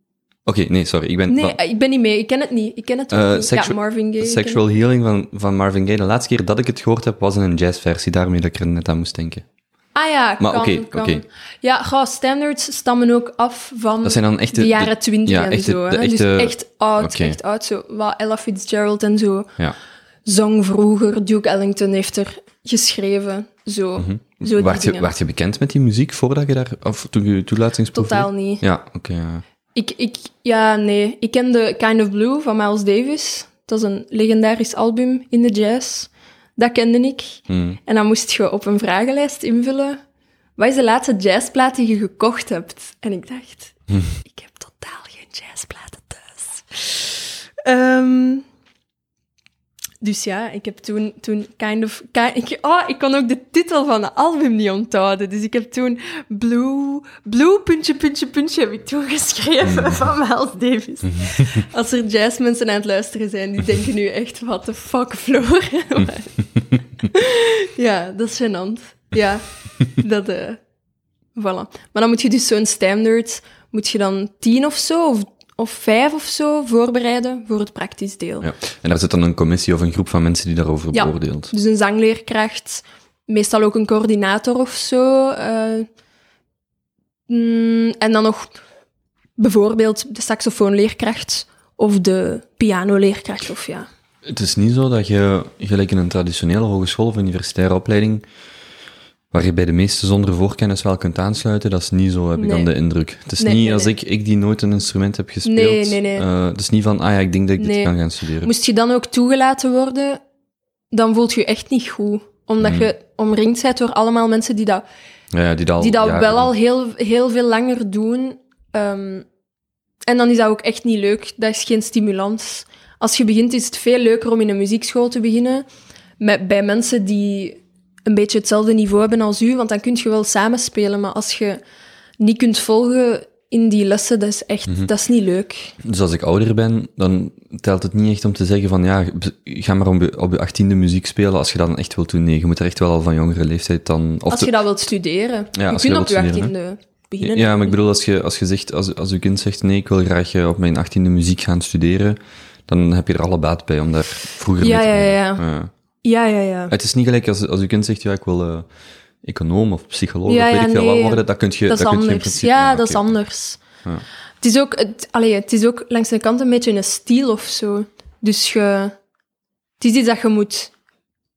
Oké, nee, sorry. Ik ben,
nee, ik ben niet mee. Ik ken het niet. Ik ken het uh, niet. Ja, Marvin Gaye.
Sexual Healing van, van Marvin Gaye. De laatste keer dat ik het gehoord heb, was in een jazzversie. Daarmee dat ik er net aan moest denken.
Ah ja, maar oké. Okay, Ja, gauw, standards stammen ook af van
dat zijn dan echte,
de jaren twintig en echte, zo. Hè? Dus echt oud, echt oud. Zo. Wat Ella Fitzgerald en zo
ja.
zong vroeger. Duke Ellington heeft er geschreven. Zo. Mm -hmm. Zo
waart, je, waart je bekend met die muziek voordat je daar, of toen je toelatingsproef
Totaal niet.
Ja, oké. ja.
Ik, ik, ja, nee. Ik kende Kind of Blue van Miles Davis. Dat is een legendarisch album in de jazz. Dat kende ik.
Hmm.
En dan moest je op een vragenlijst invullen. Wat is de laatste jazzplaat die je gekocht hebt? En ik dacht,
hmm.
ik heb totaal geen jazzplaten thuis. Um, dus ja, ik heb toen, toen kind of... ik, oh, ik kon ook de titel van het album niet onthouden. Dus ik heb toen Blue... Blue, puntje, puntje, puntje heb ik toen geschreven mm. van Miles Davis. Als er jazzmensen aan het luisteren zijn, die denken nu echt, what the fuck, Floor. ja, dat is gênant. Ja, dat... Uh, voilà. Maar dan moet je dus zo'n standard... Moet je dan tien of zo, of of vijf of zo voorbereiden voor het praktisch deel.
Ja. En daar zit dan een commissie of een groep van mensen die daarover ja, beoordeelt.
Dus een zangleerkracht, meestal ook een coördinator of zo. Uh, mm, en dan nog bijvoorbeeld de saxofoonleerkracht of de pianoleerkracht. Of ja.
Het is niet zo dat je, gelijk in een traditionele hogeschool of universitaire opleiding, waar je bij de meeste zonder voorkennis wel kunt aansluiten, dat is niet zo, heb ik dan de indruk. Het is niet als Ik, ik die nooit een instrument heb gespeeld.
Nee, nee, nee.
Uh, het is niet van, ah ja, ik denk dat ik dit kan gaan studeren.
Moest je dan ook toegelaten worden, dan voelt je echt niet goed. Omdat mm. je omringd bent door allemaal mensen die dat,
ja, die dat,
die dat wel al heel, heel veel langer doen. Um, en dan is dat ook echt niet leuk. Dat is geen stimulans. Als je begint, is het veel leuker om in een muziekschool te beginnen. Met, bij mensen die een beetje hetzelfde niveau hebben als u, want dan kun je wel samenspelen. Maar als je niet kunt volgen in die lessen, dat is echt mhm. dat is niet leuk.
Dus als ik ouder ben, dan telt het niet echt om te zeggen van ja, ga maar op je achttiende muziek spelen als je dat dan echt wilt doen. Nee, je moet er echt wel al van jongere leeftijd dan...
Of als je dat wilt studeren. Ja, je kunt op je achttiende beginnen.
Ja, maar ik bedoel, als je, als je zegt, als, als uw kind zegt nee, ik wil graag eh, op mijn achttiende muziek gaan studeren, dan heb je er alle baat bij om daar vroeger
ja,
mee te
ja, ja, ja. Ja, ja, ja.
Het is niet gelijk als, als je kind zegt, ja, ik wil uh, econoom of psycholoog ja, of weet ik veel wat worden, dat kun je,
dat,
dat
kun je
in principe...
Ja, dat is anders. Ja. Het, is ook, het, allee, het is ook langs de kant een beetje een stijl of zo. Dus je, het is iets dat je moet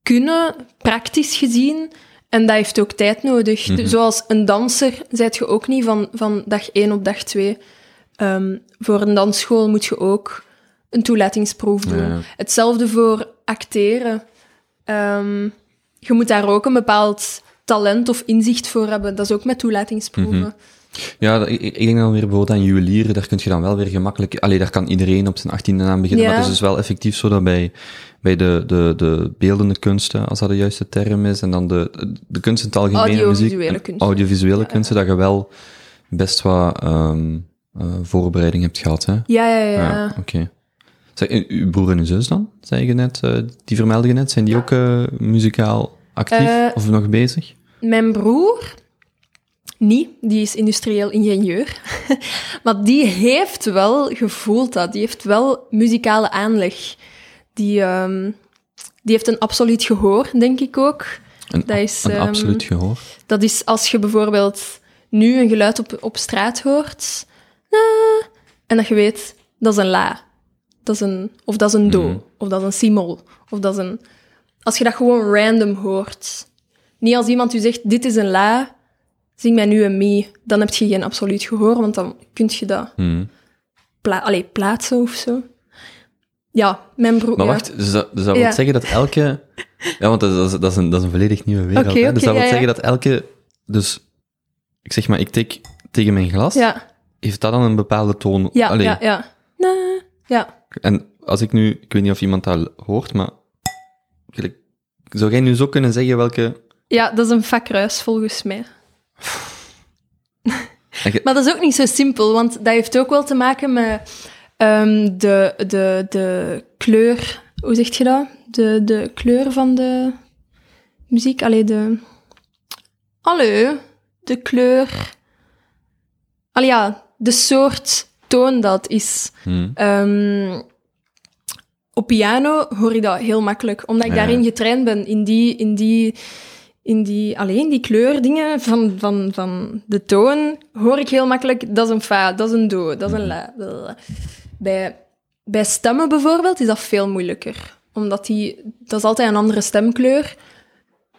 kunnen, praktisch gezien, en dat heeft ook tijd nodig. Mm -hmm. Zoals een danser zijt je ook niet van, van dag 1 op dag 2. Um, ehm, voor een dansschool moet je ook een toelatingsproef doen. Ja, ja. Hetzelfde voor acteren. Um, je moet daar ook een bepaald talent of inzicht voor hebben. Dat is ook met toelatingsproeven. Mm
Ja, ik, denk dan weer bijvoorbeeld aan juwelieren, daar kun je dan wel weer gemakkelijk... Allee, daar kan iedereen op zijn achttiende aan beginnen, ja. maar het is dus wel effectief zo dat bij, bij de, de, de beeldende kunsten, als dat de juiste term is, en dan de, de kunst in het algemeen,
audiovisuele
muziek,
kunsten.
audiovisuele ja, kunsten, dat je wel best wat um, uh, voorbereiding hebt gehad, hè?
Ja, ja, ja. ja
Oké. Okay. Zeg, uw broer en uw zus dan, zei je net, uh, die vermeldde je net, zijn die ook uh, muzikaal actief uh, of nog bezig?
Mijn broer niet. Die is industrieel ingenieur. maar die heeft wel gevoeld dat. Die heeft wel muzikale aanleg. Die, ehm, die heeft een absoluut gehoor, denk ik ook.
Een,
Dat is,
een
ehm,
absoluut gehoor.
Dat is als je bijvoorbeeld nu een geluid op, op straat hoort. en dat je weet, dat is een la. Dat is een, of dat is een do.
Mhm.
Of dat is een simol. Of dat is een... Als je dat gewoon random hoort. Niet als iemand u zegt, dit is een la, zing mij nu een mi. Dan heb je geen absoluut gehoor, want dan kun je dat
Mhm.
pla allee, plaatsen of zo. Ja, mijn broer...
Maar
ja.
wacht, dus dat, dus dat wil zeggen dat elke... Ja, want dat, is- dat, is, een, dat is een volledig nieuwe wereld. Dus dat wil
ja.
zeggen dat elke... Dus, ik zeg maar, ik tik tegen mijn glas.
Ja,
Heeft dat dan een bepaalde toon?
ja,
Allee,
ja, ja. Na, ja.
En als ik nu... Ik weet niet of iemand dat hoort, maar... Zou jij nu zo kunnen zeggen welke...
Ja, dat is een vakruis volgens mij. Maar dat is ook niet zo simpel, want dat heeft ook wel te maken met ehm, de, de, de kleur. Hoe zeg je dat? De, de kleur van de muziek. Allee, de. Allee, de kleur. Allee, ja, de soort toon dat is.
Hm.
Ehm, op piano hoor je dat heel makkelijk, omdat ik
Ja.
daarin getraind ben, in die, in die, in die, alleen die kleurdingen van, van, van de toon, hoor ik heel makkelijk, dat is een fa, dat is een do, dat is een la. Bij, bij stemmen bijvoorbeeld is dat veel moeilijker, omdat die, dat is altijd een andere stemkleur,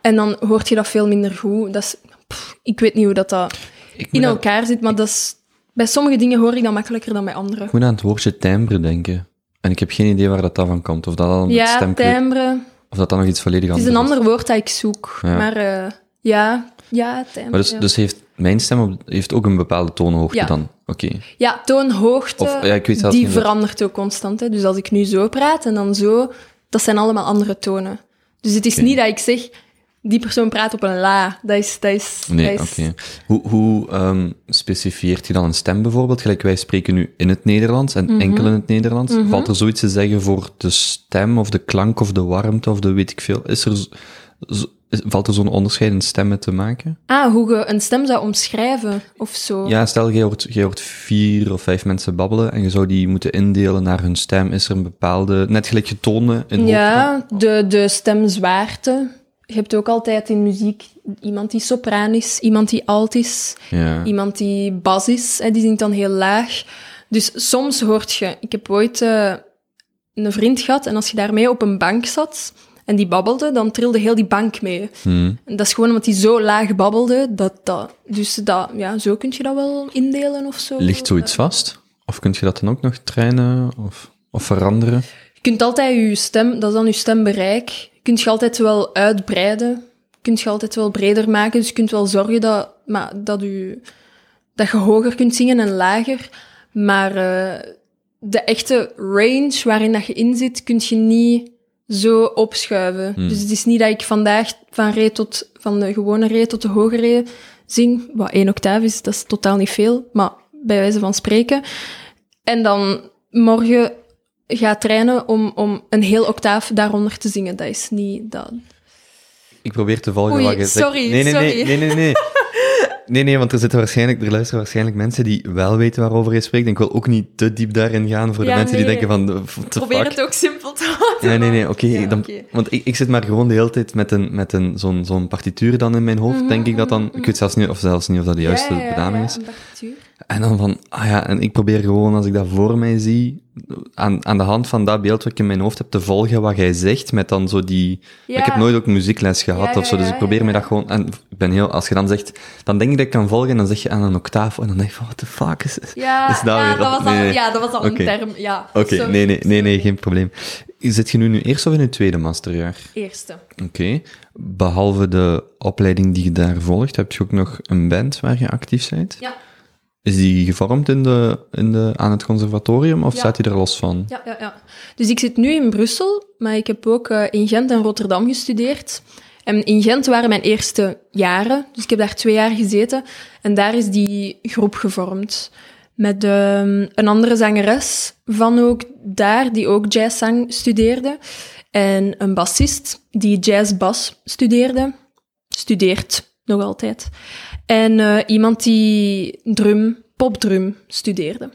en dan hoort je dat veel minder goed. Dat is, pff, ik weet niet hoe dat, dat
Ik
in elkaar zit, maar dat is, bij sommige dingen hoor ik dat makkelijker dan bij andere.
ik moet aan het woordje timbre denken. En ik heb geen idee waar dat van komt. Of dat dan met
Ja,
stemkleur...
timbre.
Of dat dan nog iets volledig
Het is
anders
een ander woord dat ik zoek.
Ja.
Maar eh, ja, ja, timbre.
Maar dus,
ja.
dus heeft mijn stem op- heeft ook een bepaalde toonhoogte
Ja.
dan? Oké.
ja, toonhoogte,
Of, ja, ik weet zelfs
die verandert ook constant. Hè. Dus als ik nu zo praat en dan zo, dat zijn allemaal andere tonen. Dus het is niet dat ik zeg, die persoon praat op een la. Dat is... Dat is,
Nee, oké. Hoe, hoe ehm, specifieert je dan een stem bijvoorbeeld? Gelijk wij spreken nu in het Nederlands en
Mhm.
enkel in het Nederlands. Valt er zoiets te zeggen voor de stem of de klank of de warmte of de weet ik veel? Is er, zo- valt er zo'n onderscheid in stemmen te maken?
Ah, hoe je een stem zou omschrijven of zo.
Ja, stel, jij hoort, hoort vier of vijf mensen babbelen en je zou die moeten indelen naar hun stem. Is er een bepaalde, net gelijk je tonen in?
Ja, de, de stemzwaarte. Je hebt ook altijd in muziek iemand die sopraan is, iemand die alt is,
Ja.
iemand die bas is, hè, die zingt dan heel laag. Dus soms hoort je... Ik heb ooit eh, een vriend gehad en als je daarmee op een bank zat en die babbelde, dan trilde heel die bank mee.
Hm.
En dat is gewoon omdat hij zo laag babbelde, dat dat... Dus dat, ja, zo kun je dat wel indelen of zo.
Ligt zoiets vast? Of kun je dat dan ook nog trainen of, of veranderen?
Je kunt altijd je stem, dat is dan je stembereik, kun je altijd wel uitbreiden. Kun je altijd wel breder maken. Dus je kunt wel zorgen dat, maar, dat, je, dat je hoger kunt zingen en lager. Maar eh, de echte range waarin dat je in zit, kun je niet zo opschuiven.
Hmm.
Dus het is niet dat ik vandaag van, re tot, van de gewone re tot de hoge re zing. Wat één octaaf is, dat is totaal niet veel. Maar bij wijze van spreken. En dan morgen ga trainen om, om een heel octaaf daaronder te zingen. Dat is niet... Dat...
Ik probeer te volgen
Oei,
wat je zegt.
sorry,
nee, nee,
sorry.
Nee, nee, nee, nee. Nee, nee, want er zitten waarschijnlijk, er luisteren waarschijnlijk mensen die wel weten waarover je spreekt. En ik wil ook niet te diep daarin gaan voor de
Ja,
mensen die
nee.
denken van,
Probeer
fuck?
het ook simpel te houden.
Ja, nee, nee, oké.
Ja.
Want ik, ik zit maar gewoon de hele tijd met, een, met een, zo'n, zo'n partituur dan in mijn hoofd, denk ik dat dan. Ik weet zelfs niet of, zelfs niet of dat de juiste
Ja, ja, ja,
benaming
ja,
is.
een partituur.
En dan van, ah ja, en ik probeer gewoon, als ik dat voor mij zie, aan, aan de hand van dat beeld wat ik in mijn hoofd heb, te volgen wat jij zegt, met dan zo die...
Ja.
Ik heb nooit ook muziekles gehad
Ja,
of zo, dus ik probeer me dat gewoon... En ik ben heel... Als je dan zegt, dan denk ik dat ik kan volgen, en dan zeg je aan een octaaf, en dan denk ik van, what the fuck is het?
Ja,
Is dat weer
dat was al,
nee,
ja, dat was al een term. Ja,
Oké, nee, nee, nee, nee, geen probleem. Zit je nu nu eerste of in je tweede masterjaar?
Eerste.
Oké. Behalve de opleiding die je daar volgt, heb je ook nog een band waar je actief bent?
Ja,
Is die gevormd in de, in de, aan het conservatorium, of
Ja.
staat die er los van?
ja, ja, ja. Dus ik zit nu in Brussel, maar ik heb ook eh, in Gent en Rotterdam gestudeerd. En in Gent waren mijn eerste jaren, dus ik heb daar twee jaar gezeten. En daar is die groep gevormd. Met ehm, een andere zangeres van ook daar, die ook jazzzang studeerde. En een bassist die jazzbas studeerde. Studeert nog altijd. En eh, iemand die drum, popdrum studeerde.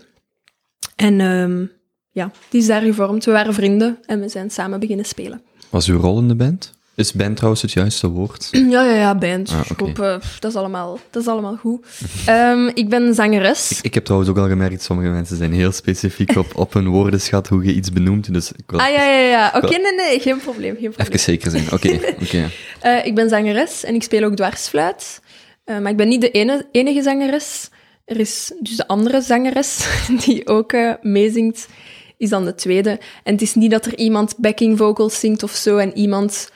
En ehm, ja, die is daar gevormd. We waren vrienden en we zijn samen beginnen spelen.
Was uw rol in de band? Is band trouwens het juiste woord?
Ja, ja, ja, band.
Ah,
hoop, dat, is allemaal, dat is allemaal goed. Ehm, ik ben zangeres.
Ik heb trouwens ook al gemerkt, sommige mensen zijn heel specifiek op, op hun woordenschat, hoe je iets benoemt. Dus ik
Ah ja, ja, ja. Oké, nee, nee, geen probleem. Geen probleem.
even zeker zijn. Oké, oké.
Eh, ik ben zangeres en ik speel ook dwarsfluit. Eh, maar ik ben niet de ene, enige zangeres. Er is dus de andere zangeres die ook eh, meezingt, is dan de tweede. En het is niet dat er iemand backing vocals zingt of zo en iemand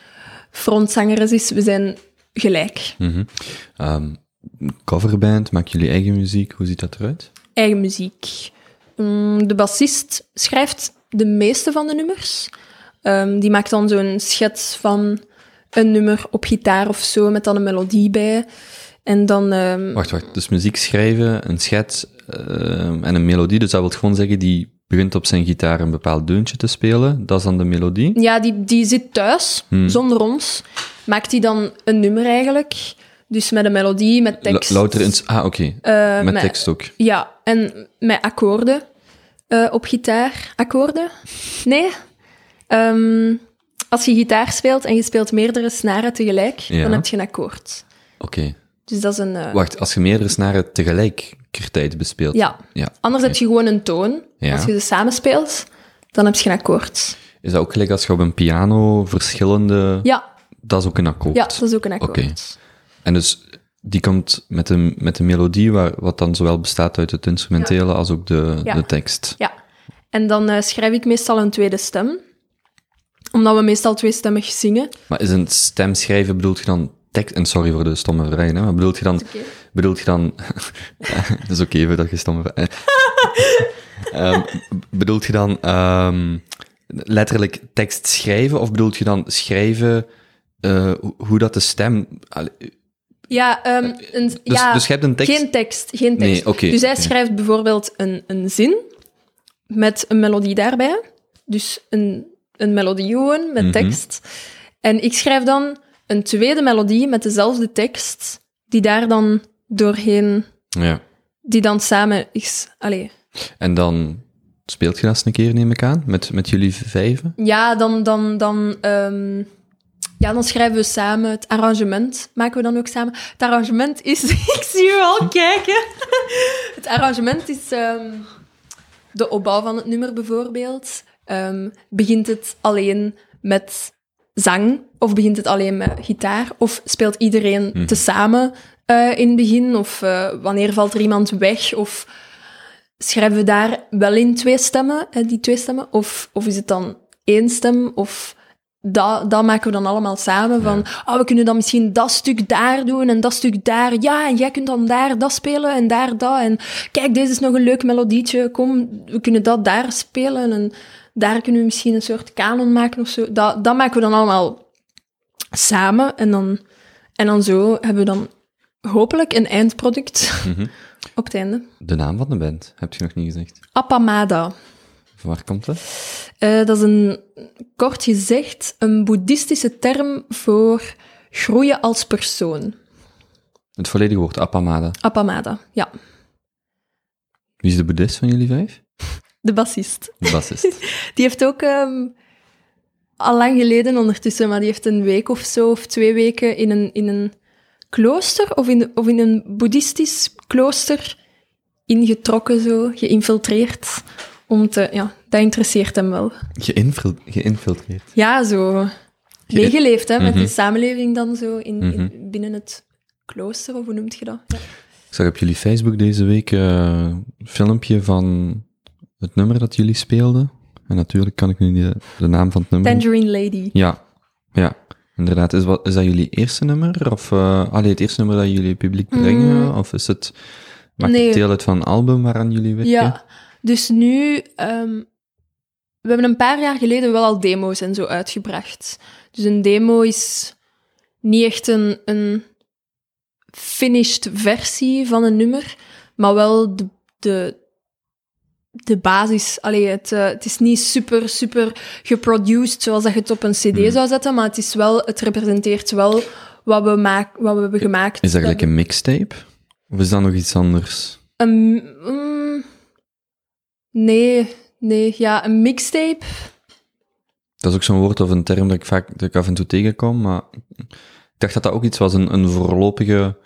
frontzangeres is. We zijn gelijk.
Mhm. Ehm, coverband, maken jullie eigen muziek? Hoe ziet dat eruit?
Eigen muziek. Mm, de bassist schrijft de meeste van de nummers. Ehm, die maakt dan zo'n schets van een nummer op gitaar of zo, met dan een melodie bij. En dan... ehm,
Wacht, wacht. Dus muziek schrijven, een schets ehm, en een melodie. Dus dat wil gewoon zeggen, die begint op zijn gitaar een bepaald deuntje te spelen. Dat is dan de melodie.
Ja, die, die zit thuis,
Hmm.
zonder ons. Maakt hij dan een nummer eigenlijk. Dus met een melodie, met tekst.
L- louter in... Ah, oké.
Eh,
Met tekst ook.
Ja, en met akkoorden eh, op gitaar. Akkoorden? Nee? Ehm, als je gitaar speelt en je speelt meerdere snaren tegelijk,
Ja.
dan heb je een akkoord.
Oké.
Dus dat is een... eh,
Wacht, als je meerdere snaren tegelijkertijd bespeelt.
ja.
ja.
Anders heb je gewoon een toon.
Ja.
Als je ze samen speelt, dan heb je een akkoord.
Is dat ook gelijk als je op een piano verschillende...
Ja,
Dat is ook een akkoord.
ja dat is ook een akkoord.
Oké. En dus die komt met een, met een melodie, waar, wat dan zowel bestaat uit het instrumentele als ook de, de tekst.
Ja. En dan eh, schrijf ik meestal een tweede stem. Omdat we meestal tweestemmig zingen.
Maar is een stem schrijven, bedoelt je dan tekst... En sorry voor de stomme vraag, hè, maar bedoelt je dan... Bedoelt je dan... Het is oké even dat je stomme vraag... Ehm, bedoelt je dan ehm, letterlijk tekst schrijven, of bedoelt je dan schrijven eh, hoe, dat de stem... Allee,
Ja, ehm, een,
Dus,
ja
dus je hebt een tekst...
geen tekst. Geen tekst.
Nee,
dus hij schrijft bijvoorbeeld een, een zin met een melodie daarbij. Dus een, een melodie gewoon met
Mhm.
tekst. En ik schrijf dan een tweede melodie met dezelfde tekst, die daar dan doorheen,
Ja.
die dan samen is. Allee.
En dan speelt je dat eens een keer, neem ik aan, met, met jullie vijven?
Ja, dan, dan, dan, ehm, ja, dan schrijven we samen het arrangement. Maken we dan ook samen. Het arrangement is... ik zie u al kijken. het arrangement is ehm, de opbouw van het nummer bijvoorbeeld. Ehm, begint het alleen met zang? Of begint het alleen met gitaar? Of speelt iedereen tezamen eh, in het begin? Of eh, wanneer valt er iemand weg? Of schrijven we daar wel in twee stemmen, die twee stemmen? Of, of is het dan één stem? Of dat, dat maken we dan allemaal samen. Van, oh, we kunnen dan misschien dat stuk daar doen en dat stuk daar. Ja, en jij kunt dan daar dat spelen en daar dat. En kijk, deze is nog een leuk melodietje. Kom, we kunnen dat daar spelen. En daar kunnen we misschien een soort kanon maken of zo. Dat, dat maken we dan allemaal samen. En dan, en dan zo hebben we dan hopelijk een eindproduct op het einde.
De naam van de band, heb je nog niet gezegd.
Appamada.
Van waar komt dat?
Eh, dat is een, kort gezegd, een boeddhistische term voor groeien als persoon.
Het volledige woord, Appamada.
Appamada, ja.
Wie is de boeddhist van jullie vijf?
De bassist.
De bassist.
Die heeft ook ehm, al lang geleden ondertussen, maar die heeft een week of zo, of twee weken in een, in een klooster, of in, de- of in een boeddhistisch klooster ingetrokken, zo, geïnfiltreerd. Om te, ja, dat interesseert hem wel.
Geïnfil- geïnfiltreerd.
Ja, zo meegeleefd, hè, met
Mhm.
de samenleving dan zo in, in, binnen het klooster, of hoe noemt je dat? Ja.
Ik zag op jullie Facebook deze week eh, een filmpje van het nummer dat jullie speelden. En natuurlijk kan ik nu de, de naam van het nummer...
Tangerine Lady.
Ja, ja. Inderdaad. Is, wat, is dat jullie eerste nummer? Of uh, allee, het eerste nummer dat jullie publiek brengen? Of is het... Maakt
Mm. Nee.
het deel uit van een album waaraan jullie werken?
Ja, dus nu... ehm, we hebben een paar jaar geleden wel al demo's en zo uitgebracht. Dus een demo is niet echt een, een finished versie van een nummer, maar wel de, de, de basis. Allee, het, eh, het is niet super, super geproduced zoals dat je het op een cd zou zetten, maar het is wel, het representeert wel wat we, maak, wat we hebben gemaakt.
Is dat gelijk een mixtape? Of is dat nog iets anders?
Een, mm, nee, nee, ja, een mixtape.
Dat is ook zo'n woord of een term dat ik vaak dat ik af en toe tegenkom, maar ik dacht dat dat ook iets was, een, een voorlopige,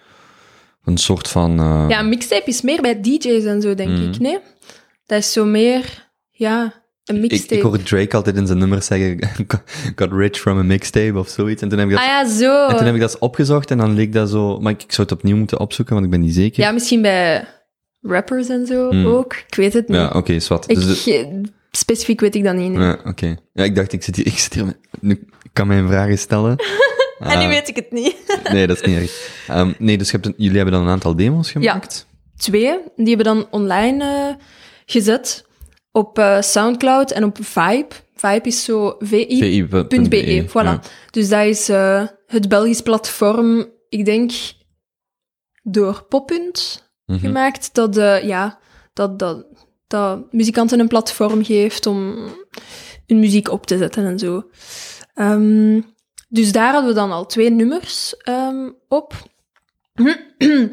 een soort van... Uh...
Ja, een mixtape is meer bij DJ's en zo, denk
Mm.
ik, nee? Dat is zo meer, ja, een
ik,
mixtape.
ik hoor Drake altijd in zijn nummers zeggen, got rich from a mixtape of zoiets. En toen heb ik dat,
Ah ja, zo.
en toen heb ik dat opgezocht en dan leek dat zo... Maar ik, ik zou het opnieuw moeten opzoeken, want ik ben niet zeker.
Ja, misschien bij rappers en zo
Mm.
ook. Ik weet het niet.
Ja, oké, wat.
ik,
Dus de-
specifiek weet ik dat niet. nee.
ja, oké. Ja, ik dacht, ik zit hier, ik zit hier met, nu ik kan mijn vragen stellen.
En nu
Ah,
weet ik het niet.
Nee, dat is niet erg. Ehm, nee, dus je hebt een- jullie hebben dan een aantal demo's gemaakt?
Twee, die hebben dan online eh, gezet op eh, Soundcloud en op Vibe. Vibe is zo vi.be,
VI.be.
voilà.
Ja.
Dus dat is eh, het Belgisch platform, ik denk, door Poppunt
Mhm.
gemaakt, dat, eh, ja, dat, dat, dat muzikanten een platform geeft om hun muziek op te zetten en zo. Ehm, dus daar hadden we dan al twee nummers ehm, op.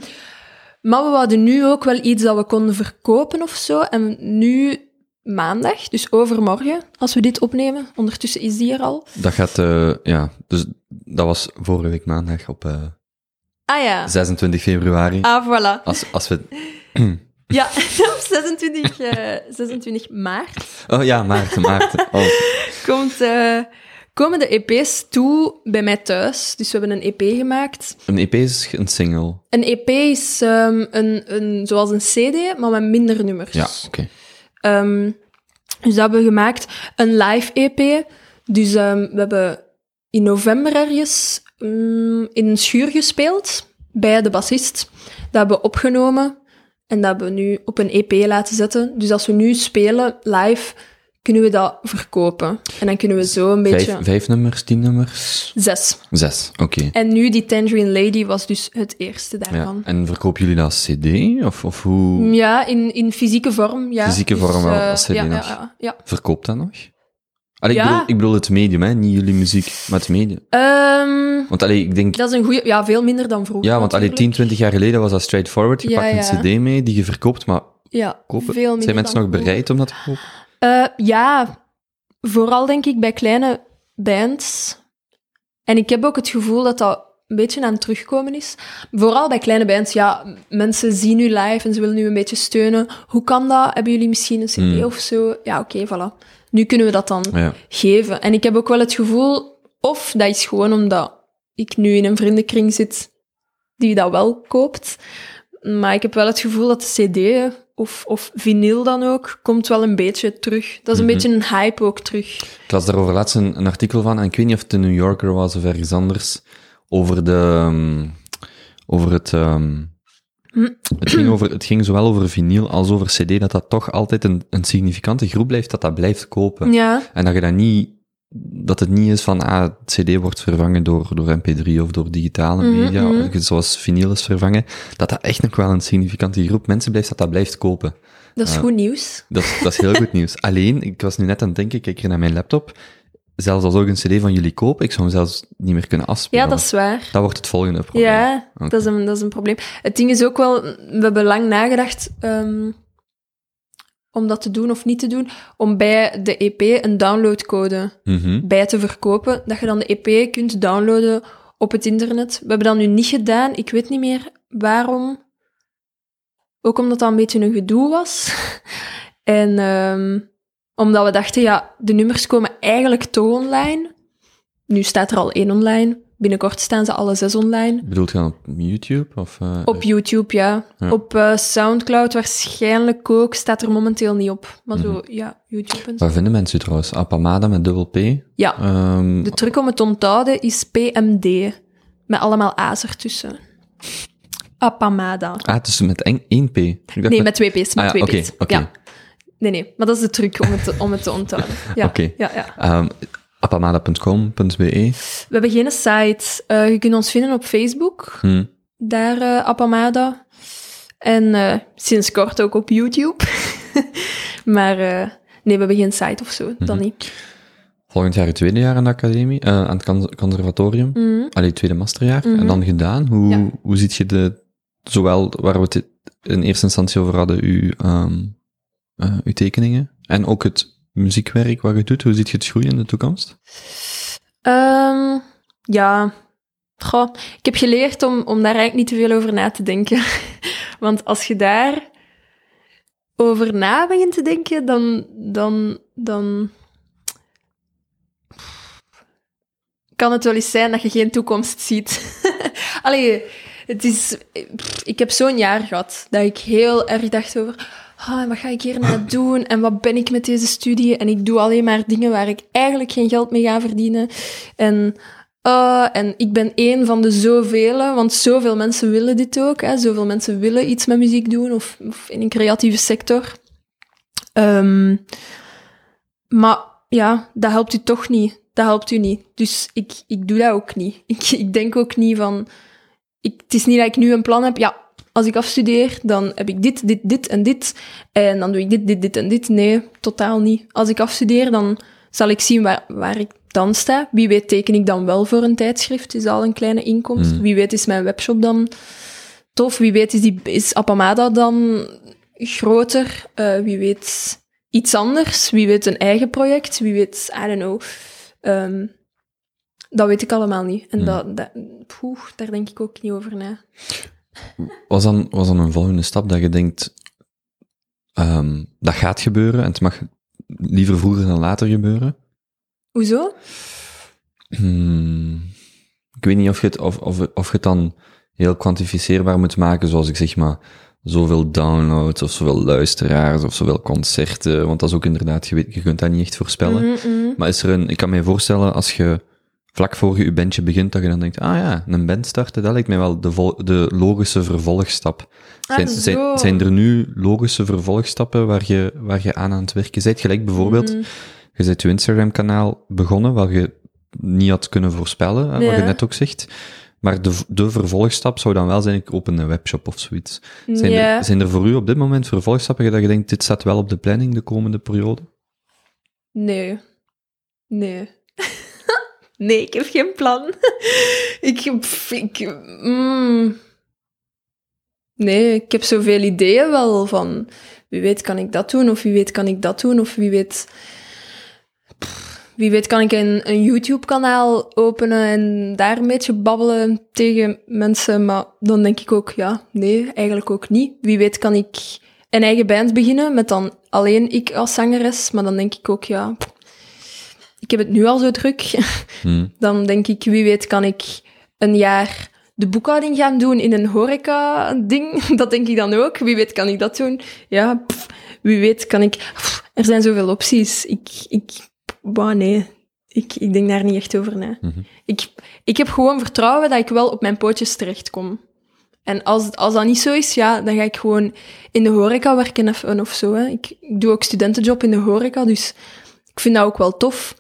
maar we hadden nu ook wel iets dat we konden verkopen of zo. En nu maandag, dus overmorgen, als we dit opnemen, ondertussen is die er al.
Dat gaat, eh, ja, dus dat was vorige week maandag op eh,
Ah ja.
26 februari.
Ah, voilà.
Als, als we...
Ja, op 26, eh, 26 maart
Oh ja, Maarten, Maarten. Oh,
komt, eh, komen de EP's toe bij mij thuis. Dus we hebben een EP gemaakt.
een EP is een single.
Een EP is ehm, een, een, zoals een CD, maar met minder nummers.
Ja, oké.
Ehm, dus dat hebben we gemaakt. Een live EP. Dus ehm, we hebben in november ergens mm, in een schuur gespeeld bij de bassist. Dat hebben we opgenomen en dat hebben we nu op een EP laten zetten. Dus als we nu spelen live, kunnen we dat verkopen. En dan kunnen we zo een beetje...
Vijf, vijf nummers, tien nummers?
Zes.
Zes, oké.
En nu die Tangerine Lady was dus het eerste
Ja.
daarvan.
En verkopen jullie dat als cd? Of, of hoe
Ja, in, in fysieke vorm, ja.
Fysieke vorm wel,
eh,
als CD
ja,
nog.
Ja, ja, ja.
verkoopt dat nog? Allee, ik,
Ja.
bedoel, ik bedoel het medium, hè? niet jullie muziek, maar het medium.
Ehm,
Want allee, ik denk...
dat is een goede... Ja, veel minder dan vroeger.
Ja, want allee, 10,
natuurlijk.
20 jaar geleden was dat straightforward. Je
Ja,
pakt
ja.
een cd mee die je verkoopt, maar
Ja,
kopen.
veel minder
Zijn mensen nog bereid om dat te kopen?
Eh, ja, vooral denk ik bij kleine bands. En ik heb ook het gevoel dat dat een beetje aan het terugkomen is. Vooral bij kleine bands, ja, mensen zien u live en ze willen nu een beetje steunen. Hoe kan dat? Hebben jullie misschien een cd
Hmm.
of zo? Ja, oké, voilà. Nu kunnen we dat dan
Ja.
geven. En ik heb ook wel het gevoel, of dat is gewoon omdat ik nu in een vriendenkring zit die dat wel koopt. Maar ik heb wel het gevoel dat de CD of, of vinyl dan ook, komt wel een beetje terug. Dat is een
Mhm.
beetje een hype ook terug.
Ik las daarover laatst een, een artikel van, en ik weet niet of het de New Yorker was of ergens anders, over de... ehm, over het... ehm, het, ging over, het ging zowel over vinyl als over cd, dat dat toch altijd een, een significante groep blijft, dat dat blijft kopen.
Ja,
En dat je dat niet... Dat het niet is van, ah, het cd wordt vervangen door, door mp3 of door digitale
Mhm,
media,
mhm.
zoals vinyl is vervangen, dat dat echt nog wel een significante groep mensen blijft, dat dat blijft kopen.
dat is
Ja.
goed nieuws.
Dat, is- dat is heel goed nieuws. Alleen, ik was nu net aan het denken, ik kijk hier naar mijn laptop, zelfs als ook een cd van jullie koop, ik zou hem zelfs niet meer kunnen afspelen.
Ja, dat is waar.
Dat wordt het volgende probleem.
Ja, dat, is een, dat is een probleem. Het ding is ook wel, we hebben lang nagedacht ehm, om dat te doen of niet te doen, om bij de EP een downloadcode
Mhm.
bij te verkopen, dat je dan de EP kunt downloaden op het internet. We hebben dat nu niet gedaan. Ik weet niet meer waarom. Ook omdat dat een beetje een gedoe was. en ehm, omdat we dachten, ja, de nummers komen eigenlijk toch online. Nu staat er al één online. Binnenkort staan ze alle zes online.
Bedoelt je dan op YouTube? Of, eh,
Op YouTube, ja.
Ja.
Op eh, Soundcloud waarschijnlijk ook. Staat er momenteel niet op. Maar zo, ja, YouTube en zo.
Waar vinden mensen trouwens? Appamada met dubbel P?
Ja.
Ehm,
De truc om het te onthouden is PMD. Met allemaal A's ertussen. Apamada.
Ah, dus met één P. Ik dacht
Nee, met twee P's. Met
Ah
twee
oké,
P's.
oké.
Ja. Nee, nee. Maar dat is de truc om het te, om het te onthouden. Ja,
Oké.
ja, ja.
Ehm, appamada.com.be.
We hebben geen site. Eh, je kunt ons vinden op Facebook.
Hm.
Daar, eh Apamada. En eh, sinds kort ook op YouTube. maar nee, we hebben geen site of zo. Dan
Mhm.
niet.
volgend jaar het tweede jaar aan de academie, aan het conservatorium. Mm. Allee, tweede masterjaar. Mm -hmm. En dan gedaan. Hoe, ja. hoe ziet je de, zowel waar we het in eerste instantie over hadden, uw, um, uh, uw tekeningen en ook het muziekwerk wat je doet, hoe ziet je het groeien in de toekomst?
Um, ja, Goh, ik heb geleerd om, om daar eigenlijk niet te veel over na te denken. Want als je daar over na begint te denken, dan, dan, dan kan het wel eens zijn dat je geen toekomst ziet. Allee, het is... Ik heb zo'n jaar gehad dat ik heel erg dacht over... Ah, wat ga ik hier nou doen? En wat ben ik met deze studie? En ik doe alleen maar dingen waar ik eigenlijk geen geld mee ga verdienen. En uh, en ik ben één van de zoveel, want zoveel mensen willen dit ook. Hè. Zoveel mensen willen iets met muziek doen of, in een creatieve sector. Um, maar ja, dat helpt u toch niet. Dat helpt u niet. Dus ik, ik doe dat ook niet. Ik, ik denk ook niet van... Ik, het is niet dat ik nu een plan heb. Ja, als ik afstudeer, dan heb ik dit, dit, dit en dit. En dan doe ik dit, dit, dit en dit. Nee, totaal niet. Als ik afstudeer, dan zal ik zien waar, waar ik dan sta. Wie weet teken ik dan wel voor een tijdschrift, is al een kleine inkomst. Hmm. Wie weet is mijn webshop dan tof. Wie weet is, die, is Appamada dan groter. Uh, wie weet iets anders. Wie weet een eigen project. Wie weet, I don't know. Um, dat weet ik allemaal niet. En hmm. dat, dat poeh, daar denk ik ook niet over na.
Was dan, was dan een volgende stap dat je denkt, um, dat gaat gebeuren en het mag liever vroeger dan later gebeuren?
Hoezo?
Hmm, ik weet niet of je, het, of, of, of je het dan heel kwantificeerbaar moet maken, zoals ik zeg maar, zoveel downloads, of zoveel luisteraars, of zoveel concerten, want dat is ook inderdaad, je, weet, je kunt dat niet echt voorspellen. Mhm, mhm. Maar is er een, ik kan me voorstellen, als je vlak voor je je bandje begint, dat je dan denkt, ah ja, een band starten, dat lijkt mij wel de, de logische vervolgstap. Ah, zijn, zijn, zijn, er nu logische vervolgstappen waar je, waar je aan aan het werken bent? Gelijk bijvoorbeeld, mhm. Je bent je Instagram-kanaal begonnen, wat je niet had kunnen voorspellen, wat je net ook zegt. Maar de, de vervolgstap zou dan wel zijn, ik open een webshop of zoiets. Zijn, er, zijn er voor u op dit moment vervolgstappen dat je denkt, dit staat wel op de planning de komende periode?
Nee. Nee. Nee, ik heb geen plan. ik... ik mm. Nee, ik heb zoveel ideeën wel van... Wie weet kan ik dat doen, of wie weet kan ik dat doen, of wie weet wie weet kan ik een, een YouTube-kanaal openen en daar een beetje babbelen tegen mensen. Maar dan denk ik ook, ja, nee, eigenlijk ook niet. Wie weet kan ik een eigen band beginnen met dan alleen ik als zangeres. Maar dan denk ik ook, ja, ik heb het nu al zo druk. Hmm. Dan denk ik, wie weet kan ik een jaar de boekhouding gaan doen in een horeca-ding. Dat denk ik dan ook. Wie weet kan ik dat doen. Ja, wie weet kan ik... er zijn zoveel opties. Ik, ik Bah, nee. Ik, ik denk daar niet echt over na. Mhm. ik, ik heb gewoon vertrouwen dat ik wel op mijn pootjes terechtkom. En als, als dat niet zo is, ja, dan ga ik gewoon in de horeca werken of, of zo. Hè. Ik, ik doe ook studentenjob in de horeca, dus ik vind dat ook wel tof.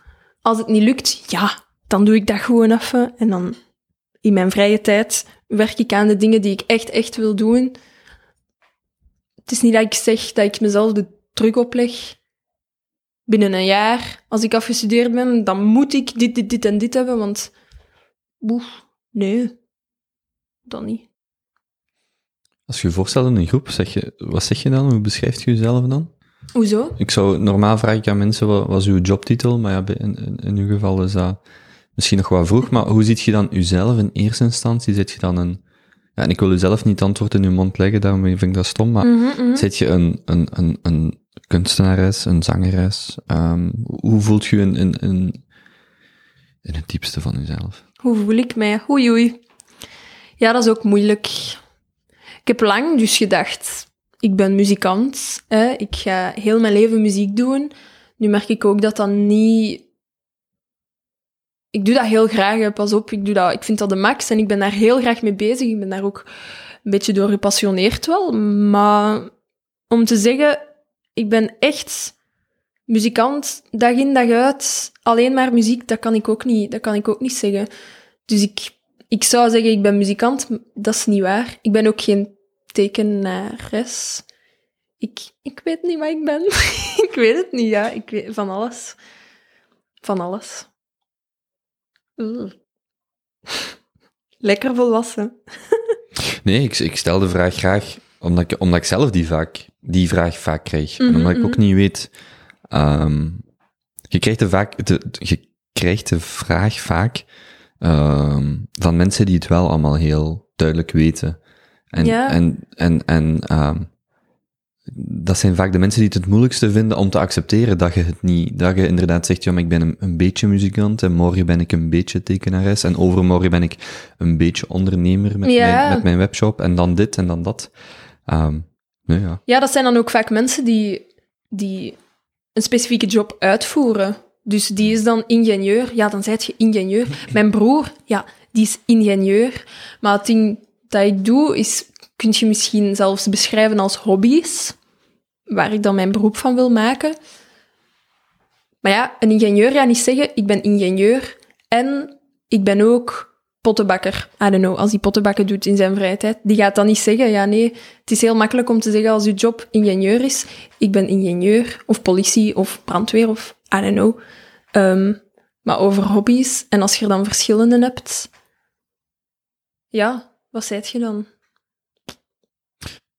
Als het niet lukt, ja, dan doe ik dat gewoon even. En dan in mijn vrije tijd werk ik aan de dingen die ik echt, echt wil doen. Het is niet dat ik zeg dat ik mezelf de druk opleg binnen een jaar, als ik afgestudeerd ben, dan moet ik dit, dit, dit en dit hebben, want boef, nee, dan niet.
Als je je voorstelt in een groep, zeg je, wat zeg je dan? Hoe beschrijft je jezelf dan?
Hoezo?
Ik zou, normaal vraag ik aan mensen, wat was uw jobtitel? Maar ja, in, in, in uw geval is dat misschien nog wat vroeg, maar hoe ziet je dan uzelf in eerste instantie? Zit je dan een, ja, en ik wil u zelf niet antwoord in uw mond leggen, daarom vind ik dat stom, maar mm zit je een, een, een, een kunstenares, een zangeres? Um, hoe voelt je in, in, in, in het diepste van jezelf?
Hoe voel ik mij? Oei, oei. Ja, dat is ook moeilijk. Ik heb lang dus gedacht, ik ben muzikant, ik ga heel mijn leven muziek doen. Nu merk ik ook dat dat niet... Ik doe dat heel graag, pas op, ik, doe dat, ik vind dat de max en ik ben daar heel graag mee bezig. Ik ben daar ook een beetje door gepassioneerd wel, maar om te zeggen, ik ben echt muzikant, dag in dag uit. Alleen maar muziek, dat kan ik ook niet, dat kan ik ook niet zeggen. Dus ik, ik zou zeggen, ik ben muzikant, dat is niet waar. Ik ben ook geen tekenares. Ik, ik weet niet wat ik ben. ik weet het niet, ja. Ik weet van alles. van alles. Oeh. Lekker volwassen.
Nee, ik, ik stel de vraag graag omdat ik, omdat ik zelf die, vaak, die vraag vaak krijg. En omdat ik ook
mhm.
niet weet... ehm, je, krijgt de vaak, de, je krijgt de vraag vaak ehm, van mensen die het wel allemaal heel duidelijk weten. En,
Ja.
en, en, en ehm, dat zijn vaak de mensen die het het moeilijkste vinden om te accepteren dat je het niet, dat je inderdaad zegt, ja, maar ik ben een, een beetje muzikant en morgen ben ik een beetje tekenares en overmorgen ben ik een beetje ondernemer met,
Ja.
mijn, met mijn webshop en dan dit en dan dat. Ehm nou ja.
Ja, dat zijn dan ook vaak mensen die, die een specifieke job uitvoeren. Dus die is dan ingenieur. Ja, dan zijt je ingenieur. Mijn broer, ja, die is ingenieur. Maar het ding dat ik doe, is, kun je misschien zelfs beschrijven als hobby's. Waar ik dan mijn beroep van wil maken. Maar ja, een ingenieur gaat niet zeggen, ik ben ingenieur en ik ben ook pottenbakker. I don't know, als hij pottenbakken doet in zijn vrije tijd. Die gaat dan niet zeggen, ja nee, het is heel makkelijk om te zeggen als je job ingenieur is, ik ben ingenieur, of politie, of brandweer, of I don't know. Ehm, maar over hobby's, en als je er dan verschillende hebt, ja, wat zijt je dan?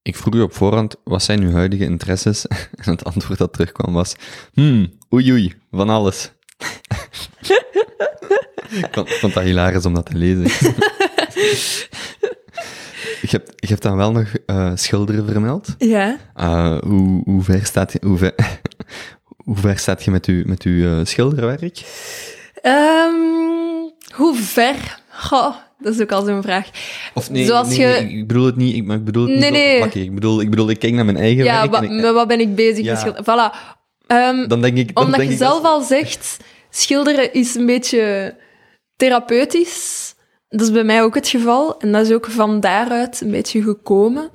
Ik vroeg u op voorhand, wat zijn uw huidige interesses? En het antwoord dat terugkwam was, hmm, oei oei, van alles. ik vond, vond dat hilarisch om dat te lezen. je, hebt, je hebt dan wel nog eh, schilderen vermeld.
Ja.
Eh, hoe, hoe, ver staat je, hoe, ver, hoe ver staat je met uw, met uw eh, schilderwerk?
Ehm, hoe ver? Goh, dat is ook al zo'n vraag.
Of nee,
Zoals
nee,
je-
nee, ik bedoel het niet, ik, maar ik bedoel het niet
Nee.
Ik bedoel, ik bedoel, ik kijk naar mijn eigen
Ja,
werk ik-
met wat ben ik bezig
Ja.
met schilderen? Voilà. Ehm,
dan denk ik... Dan
Omdat
denk
je
ik
zelf al zegt, schilderen is een beetje therapeutisch. Dat is bij mij ook het geval. En dat is ook van daaruit een beetje gekomen.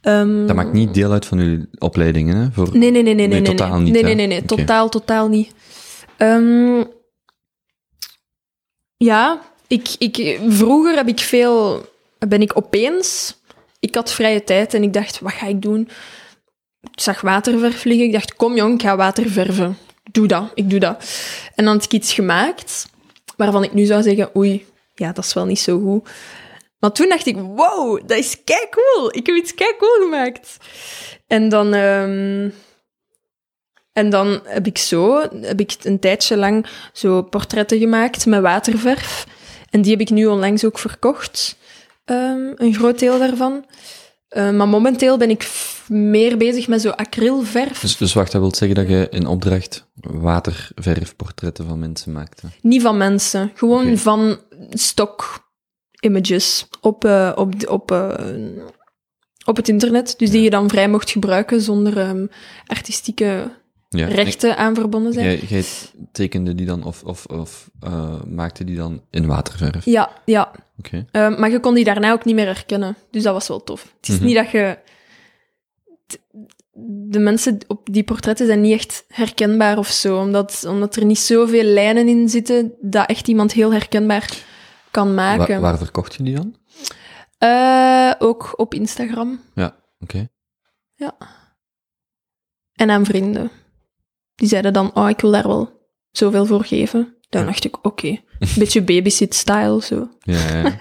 Ehm,
Dat maakt niet deel uit van uw opleidingen, hè? Voor...
Nee, nee, nee, nee, nee. nee,
totaal
nee.
niet,
Nee,
hè?
nee, nee, nee.
Oké.
Totaal, totaal niet. Ehm, ja, ik, ik, vroeger heb ik veel, ben ik opeens, ik had vrije tijd en ik dacht, wat ga ik doen? Ik zag waterverf liggen, ik dacht, kom jong, ik ga waterverven. Doe dat, ik doe dat. En dan had ik iets gemaakt, waarvan ik nu zou zeggen, oei, ja, dat is wel niet zo goed. Maar toen dacht ik, wow, dat is kei cool. Ik heb iets kei cool gemaakt. En dan, ehm, en dan heb ik zo, heb ik een tijdje lang zo portretten gemaakt met waterverf. En die heb ik nu onlangs ook verkocht. Ehm, een groot deel daarvan. Eh, maar momenteel ben ik meer bezig met zo acrylverf.
Dus, dus wacht, dat wil zeggen dat je in opdracht waterverfportretten van mensen maakte.
Niet van mensen, gewoon van stock images op, eh, op, op, eh, op het internet. Dus die je dan vrij mocht gebruiken zonder ehm, artistieke
Ja.
rechten aan verbonden zijn.
Jij, jij tekende die dan, of, of, of eh, maakte die dan in waterverf?
Ja, ja.
Oké.
Ehm, maar je kon die daarna ook niet meer herkennen. Dus dat was wel tof. Het is
Mhm.
niet dat je... De mensen op die portretten zijn niet echt herkenbaar of zo. Omdat, omdat er niet zoveel lijnen in zitten dat echt iemand heel herkenbaar kan maken.
Waar, waar verkocht je die dan?
Eh, ook op Instagram.
Ja, oké.
En aan vrienden. Die zeiden dan, oh, ik wil daar wel zoveel voor geven. Dan dacht ik, oké. Een beetje babysit-style, zo.
Ja, ja.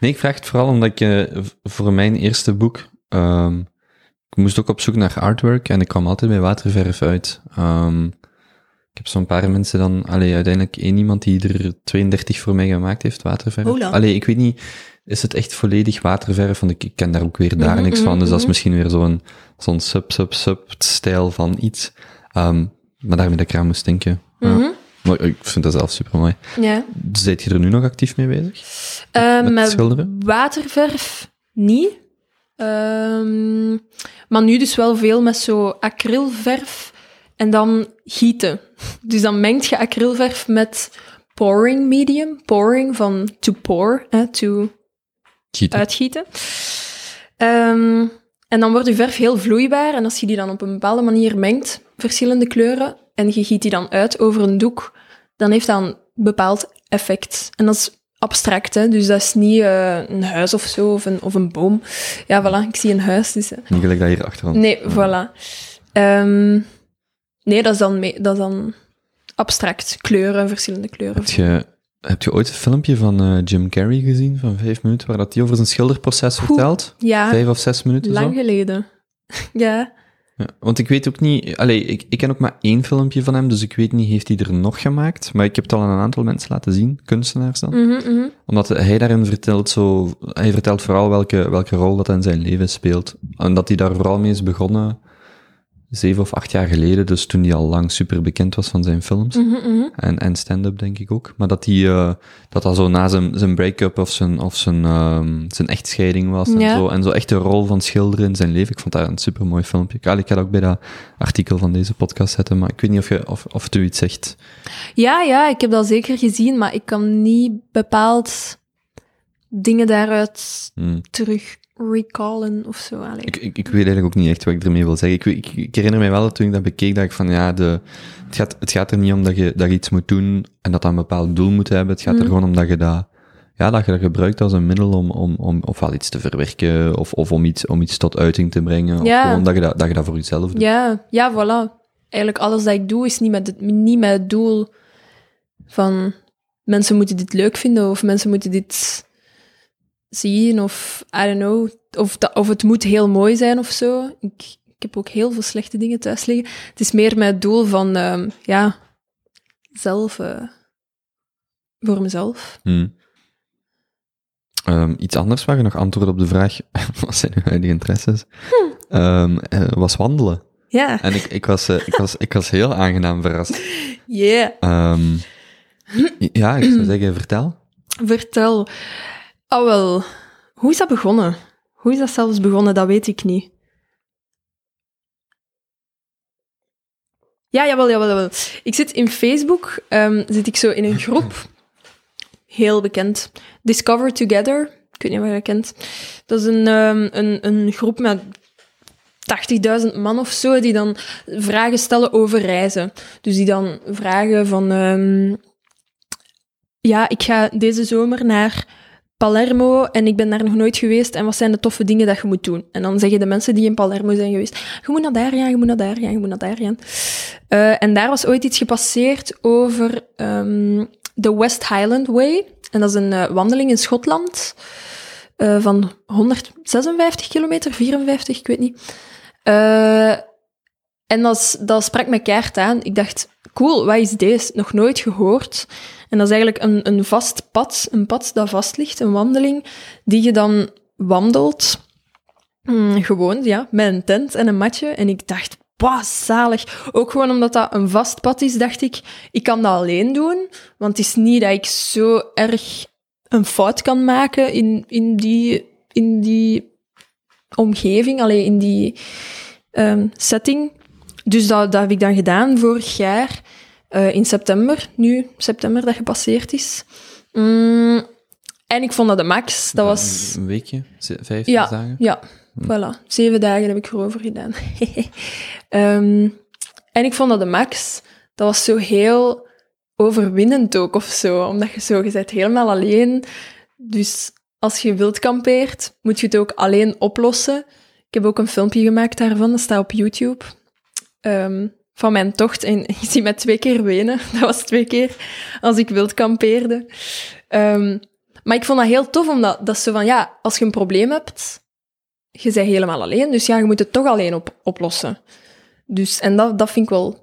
Nee, ik vraag het vooral omdat ik eh, voor mijn eerste boek, ehm, ik moest ook op zoek naar artwork en ik kwam altijd bij waterverf uit. Ehm, ik heb zo'n paar mensen dan, allee, uiteindelijk één iemand die er 32 voor mij gemaakt heeft, waterverf.
Hola.
Allee, ik weet niet, is het echt volledig waterverf? Want ik, ik ken daar ook weer daar
Mhm,
niks van,
mhm,
dus dat is
mhm.
misschien weer zo'n zo'n sub-sub-sub-stijl van iets. Ehm, maar daarmee dat ik eraan moest denken. Ja.
Mhm.
Maar ik vind dat zelf super mooi.
Ja.
Zijt je er nu nog actief mee bezig?
Eh,
met
met
schilderen?
waterverf niet. Ehm, maar nu dus wel veel met zo acrylverf en dan gieten. Dus dan mengt je acrylverf met pouring medium. Pouring van to pour, hè, to
Gieten.
uitgieten. Ehm, en dan wordt je verf heel vloeibaar. En als je die dan op een bepaalde manier mengt, verschillende kleuren, en je giet die dan uit over een doek, dan heeft dat een bepaald effect. En dat is abstract, hè? dus dat is niet eh, een huis of zo, of een, of een boom. Ja, voilà, ik zie een huis. Dus, eh,
Niet gelijk dat hier achteraan.
Nee, voilà. Ehm, nee, dat is dan, mee, dat is dan abstract. Kleuren, verschillende kleuren.
Heb je, heb je ooit een filmpje van uh, Jim Carrey gezien, van vijf minuten, waar dat hij over zijn schilderproces vertelt?
Ja.
Vijf of zes minuten
Lang
zo?
geleden. ja.
Ja, want ik weet ook niet, allee, ik, ik ken ook maar één filmpje van hem, dus ik weet niet, heeft hij er nog gemaakt? Maar ik heb het al aan een aantal mensen laten zien, kunstenaars dan.
Mhm, mhm.
Omdat hij daarin vertelt zo, hij vertelt vooral welke, welke rol dat in zijn leven speelt. En dat hij daar vooral mee is begonnen, zeven of acht jaar geleden, dus toen hij al lang super bekend was van zijn films.
Mhm, mhm.
En, en stand-up denk ik ook. Maar dat hij, eh, dat dat zo na zijn, zijn break-up of zijn, of zijn, ehm, zijn echtscheiding was en zo. En zo echt de rol van schilderen in zijn leven. Ik vond dat een super mooi filmpje. Ik, ik ga dat ook bij dat artikel van deze podcast zetten, maar ik weet niet of, je, of, of het u iets zegt.
Ja, ja, ik heb dat zeker gezien, maar ik kan niet bepaald dingen daaruit
Hmm.
terug recallen of zo.
Ik, ik, ik weet eigenlijk ook niet echt wat ik ermee wil zeggen. Ik, ik, ik herinner mij wel dat toen ik dat bekeek, dat ik van ja, de, het, gaat, het gaat er niet om dat je, dat je iets moet doen en dat dat een bepaald doel moet hebben. Het gaat er
Mhm.
gewoon om dat je dat, ja, dat je dat gebruikt als een middel om, om, om ofwel iets te verwerken of, of om, iets, om iets tot uiting te brengen. Of
Ja.
gewoon dat je dat, dat je dat voor jezelf doet.
Ja, ja, voilà. Eigenlijk alles dat ik doe is niet met het, niet met het doel van mensen moeten dit leuk vinden of mensen moeten dit zien of I don't know. Of, dat, of het moet heel mooi zijn of zo. Ik, ik heb ook heel veel slechte dingen thuis liggen. Het is meer met het doel van, ehm, ja, zelf, eh, voor mezelf.
Hmm. Ehm, iets anders waar je nog antwoord op de vraag, wat zijn uw huidige interesses, Ehm, eh, was wandelen.
Ja,
En ik, ik, was, eh, ik, was, ik was heel aangenaam verrast.
yeah.
Ja, ik zou zeggen, vertel.
Vertel. Oh wel, hoe is dat begonnen? Hoe is dat zelfs begonnen? Dat weet ik niet. Ja, jawel, jawel, jawel. Ik zit in Facebook, ehm, zit ik zo in een groep. Heel bekend. Discover Together. Ik weet niet of je dat kent. Dat is een, ehm, een, een groep met 80.000 man of zo, die dan vragen stellen over reizen. Dus die dan vragen van... ehm, ja, ik ga deze zomer naar Palermo en ik ben daar nog nooit geweest. En wat zijn de toffe dingen dat je moet doen? En dan zeggen de mensen die in Palermo zijn geweest, je moet naar daar gaan, je moet naar daar gaan, je moet naar daar gaan. Eh, en daar was ooit iets gepasseerd over ehm, de West Highland Way. En dat is een eh, wandeling in Schotland eh, van 156 kilometer, 54, ik weet niet. En dat, dat sprak me keihard aan. Ik dacht, cool, wat is deze? Nog nooit gehoord. En dat is eigenlijk een, een vast pad, een pad dat vast ligt, een wandeling, die je dan wandelt. Mm, gewoon, ja, met een tent en een matje. En ik dacht, bah, zalig. Ook gewoon omdat dat een vast pad is, dacht ik, ik kan dat alleen doen. Want het is niet dat ik zo erg een fout kan maken in, in, die, in die omgeving, alleen in die ehm, setting. Dus dat, dat heb ik dan gedaan vorig jaar, eh, in september, nu september dat gepasseerd is. Mm, en ik vond dat de max. Dat was...
Een weekje? Vijf,
Ja,
dagen?
ja, voilà. Zeven dagen heb ik erover gedaan. Ehm, en ik vond dat de max. Dat was zo heel overwinnend ook of zo. Omdat je zo, je bent helemaal alleen. Dus als je wild kampeert, moet je het ook alleen oplossen. Ik heb ook een filmpje gemaakt daarvan. Dat staat op YouTube. Ehm, van mijn tocht. En je ziet mij twee keer wenen. Dat was twee keer als ik wild kampeerde. Ehm, maar ik vond dat heel tof, omdat dat zo van, ja, als je een probleem hebt, je bent helemaal alleen, dus ja, je moet het toch alleen op, oplossen. Dus, en dat, dat vind ik wel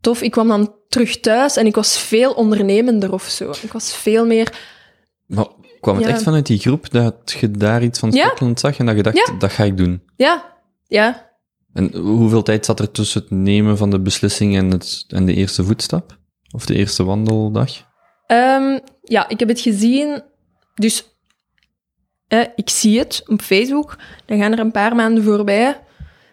tof. Ik kwam dan terug thuis en ik was veel ondernemender of zo. Ik was veel meer...
Maar kwam het
Ja.
echt vanuit die groep dat je daar iets van
Ja.
Schotland zag en dat je dacht,
Ja.
dat ga ik doen?
Ja, ja.
En hoeveel tijd zat er tussen het nemen van de beslissing en, het, en de eerste voetstap? Of de eerste wandeldag?
Ehm, ja, ik heb het gezien. Dus eh, ik zie het op Facebook. Dan gaan er een paar maanden voorbij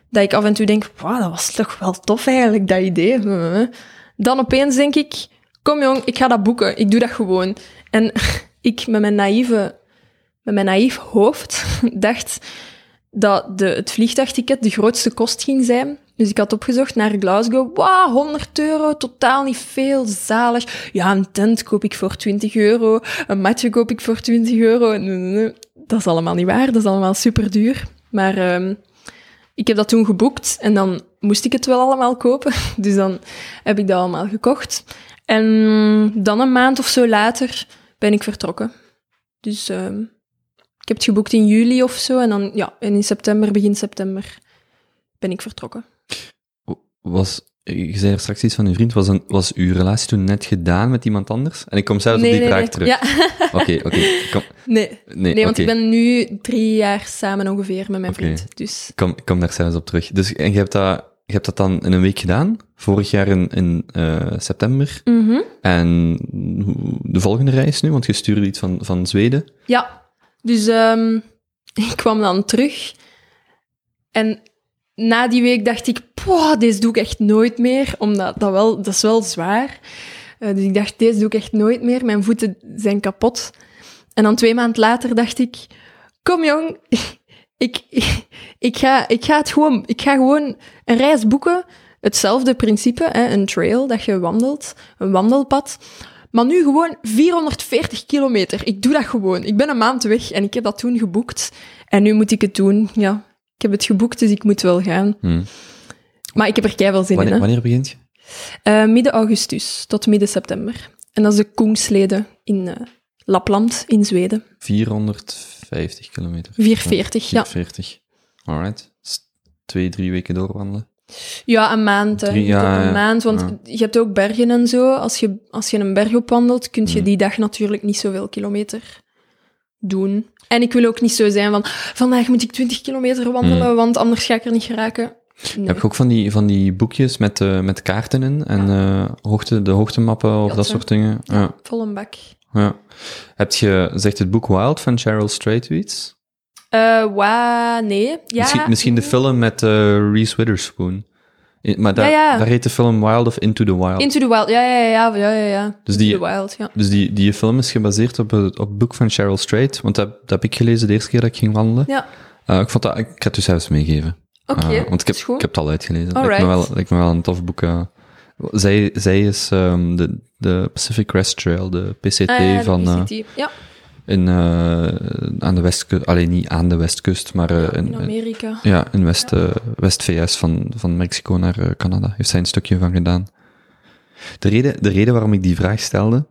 dat ik af en toe denk, wauw, dat was toch wel tof eigenlijk, dat idee. Dan opeens denk ik, kom jong, ik ga dat boeken. Ik doe dat gewoon. En ik met mijn naïeve, met mijn naïef hoofd dacht dat de, het vliegtuigticket de grootste kost ging zijn. Dus ik had opgezocht naar Glasgow. Wauw, 100 euro, totaal niet veel, zalig. Ja, een tent koop ik voor 20 euro, een matje koop ik voor 20 euro. Dat is allemaal niet waar, dat is allemaal super duur. Maar ehm, ik heb dat toen geboekt en dan moest ik het wel allemaal kopen. Dus dan heb ik dat allemaal gekocht. En dan een maand of zo later ben ik vertrokken. Dus ehm, heb het geboekt in juli of zo. En dan, ja, en in september, begin september, ben ik vertrokken.
Was, je zei er straks iets van uw vriend, was, een, was uw relatie toen net gedaan met iemand anders? En ik kom zelfs
nee,
op die
nee,
vraag
nee.
terug.
Ja.
Oké, oké.
Nee,
nee,
nee want ik ben nu drie jaar samen ongeveer met mijn vriend. Dus
Ik kom, ik kom daar zelfs op terug. Dus en je hebt dat, je hebt dat dan in een week gedaan, vorig jaar in, in eh, september.
mhm.
En de volgende reis nu, want je stuurde iets van, van Zweden.
Ja, dus ehm, ik kwam dan terug. En na die week dacht ik, "Poh, deze doe ik echt nooit meer. Omdat dat, wel, dat is wel zwaar. Eh, dus ik dacht, deze doe ik echt nooit meer. Mijn voeten zijn kapot. En dan twee maanden later dacht ik, kom jong, ik, ik, ga, ik, ga het gewoon, ik ga gewoon een reis boeken. Hetzelfde principe, hè, een trail dat je wandelt, een wandelpad. Maar nu gewoon 440 kilometer. Ik doe dat gewoon. Ik ben een maand weg en ik heb dat toen geboekt. En nu moet ik het doen. Ja, ik heb het geboekt, dus ik moet wel gaan.
Hm.
Maar ik heb er keihard zin in.
Wanneer,
Hè.
wanneer begint je?
Eh, midden augustus tot midden september. En dat is de Koengsleden in eh, Lapland, in Zweden.
450 kilometer.
440, ja.
440. Alright. Dus twee, drie weken doorwandelen.
Ja, een maand. Hè.
Ja,
een maand, want
Ja.
je hebt ook bergen en zo. Als je, als je een berg opwandelt, kun je
Mm.
die dag natuurlijk niet zoveel kilometer doen. En ik wil ook niet zo zijn van, vandaag moet ik 20 kilometer wandelen, want anders ga ik er niet geraken. Nee.
Heb je ook van die, van die boekjes met, eh, met kaarten in en eh, hoogte, de hoogtemappen of dat soort dingen? Ja.
Vol een bak.
ja. Heb je, zegt het boek Wild van Cheryl Strait u iets?
Eh, wa, nee. Ja,
misschien, misschien de film met eh, Reese Witherspoon. Maar daar,
Ja, ja.
daar heet de film Wild of Into the Wild.
Into the Wild, ja, ja, ja, ja, ja, ja.
Dus die-
the Wild, ja.
Dus die, die film is gebaseerd op het, op het boek van Cheryl Strait, want dat, dat heb ik gelezen de eerste keer dat ik ging wandelen.
Ja,
Eh, ik, vond dat, ik ga het u zelfs meegeven.
oké.
Want ik heb, ik heb het al uitgelezen. Het lijkt me,
Alright.
wel, lijkt me wel een tof boek. zij, zij is ehm, de, de Pacific Crest Trail, de PCT
Ah, de
van,
PCT. ja,
in, eh, aan de westkust, alleen niet aan de westkust, maar eh, in,
in Amerika.
ja, in West, eh, West-VS van, van Mexico naar Canada. Heeft zij een stukje van gedaan. De reden, de reden waarom ik die vraag stelde,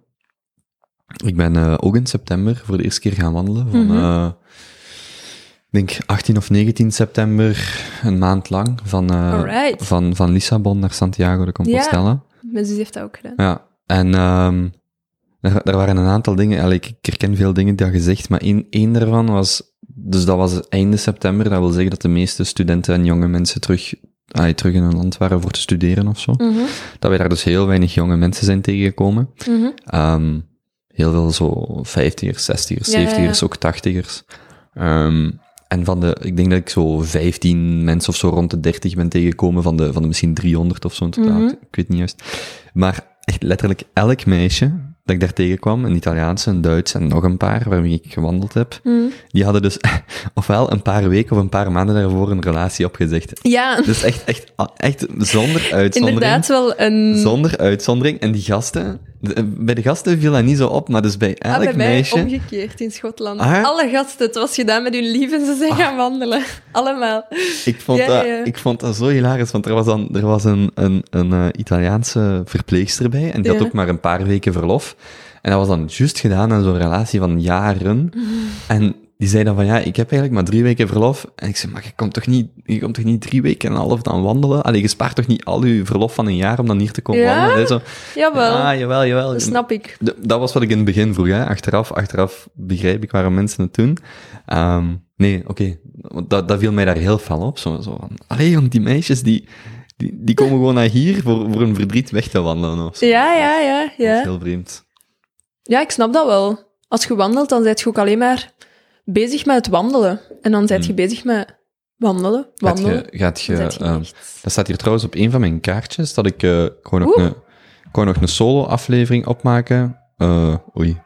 ik ben ook in september voor de eerste keer gaan wandelen. Van,
Mhm.
denk 18 of 19 september, een maand lang, van, van, van Lissabon naar Santiago de Compostela.
Mijn zus heeft dat ook gedaan.
Ja, en ehm er, er waren een aantal dingen, allee, ik, herken veel dingen die je gezegd, maar één, één daarvan was, dus dat was einde september, dat wil zeggen dat de meeste studenten en jonge mensen terug, allee, terug in hun land waren voor te studeren of zo.
Mhm,
Dat wij daar dus heel weinig jonge mensen zijn tegengekomen.
mhm.
Ehm, heel veel zo 50ers, 60ers,
Ja, ja,
70ers,
ja.
ook 80ers. Ehm, en van de, ik denk dat ik zo 15 mensen of zo rond de 30 ben tegengekomen van de, van de misschien 300 of zo in totaal.
Mhm.
Ik weet niet juist. Maar echt letterlijk elk meisje dat ik daar tegenkwam, een Italiaanse, een Duits en nog een paar waarmee ik gewandeld heb,
Mhm.
die hadden dus ofwel een paar weken of een paar maanden daarvoor een relatie opgezegd.
Ja,
Dus echt, echt, echt zonder uitzondering.
inderdaad wel een...
Zonder uitzondering. En die gasten, bij de gasten viel dat niet zo op, maar dus bij elk
Ah, bij mij omgekeerd in Schotland.
Ah.
Alle gasten, het was gedaan met hun lief en ze zijn gaan wandelen. Allemaal.
Ik vond,
Ja,
dat,
ja.
ik vond dat zo hilarisch, want er was, dan, er was een, een, een eh, Italiaanse verpleegster bij, en die had ook maar een paar weken verlof. En dat was dan juist gedaan aan zo'n relatie van jaren. En die zei dan van, ja, ik heb eigenlijk maar drie weken verlof. En ik zei, maar je komt toch niet, je komt toch niet drie weken en een half dan wandelen? Allee, je spaart toch niet al je verlof van een jaar om dan hier te komen
Ja?
wandelen? Zo,
Jawel,
ah, jawel, jawel.
dat snap ik.
D- Dat was wat ik in het begin vroeg, hè. Achteraf, achteraf begrijp ik waarom mensen het doen. Ehm, nee, oké. Want Dat, dat viel mij daar heel fel op. Zo, zo van, allee, jong, die meisjes, die, die, die komen gewoon naar hier voor, voor een verdriet weg te wandelen of zo.
Ja, ja, ja,
Dat is
ja.
heel vreemd.
Ja, ik snap dat wel. Als je wandelt, dan ben je ook alleen maar bezig met het wandelen. En dan ben je
Hmm.
bezig met wandelen,
Gaat
wandelen.
je, gaat je, ehm, dat staat hier trouwens op een van mijn kaartjes, dat ik, eh, ik wou nog een, nog een solo-aflevering opmaken. Eh, oei.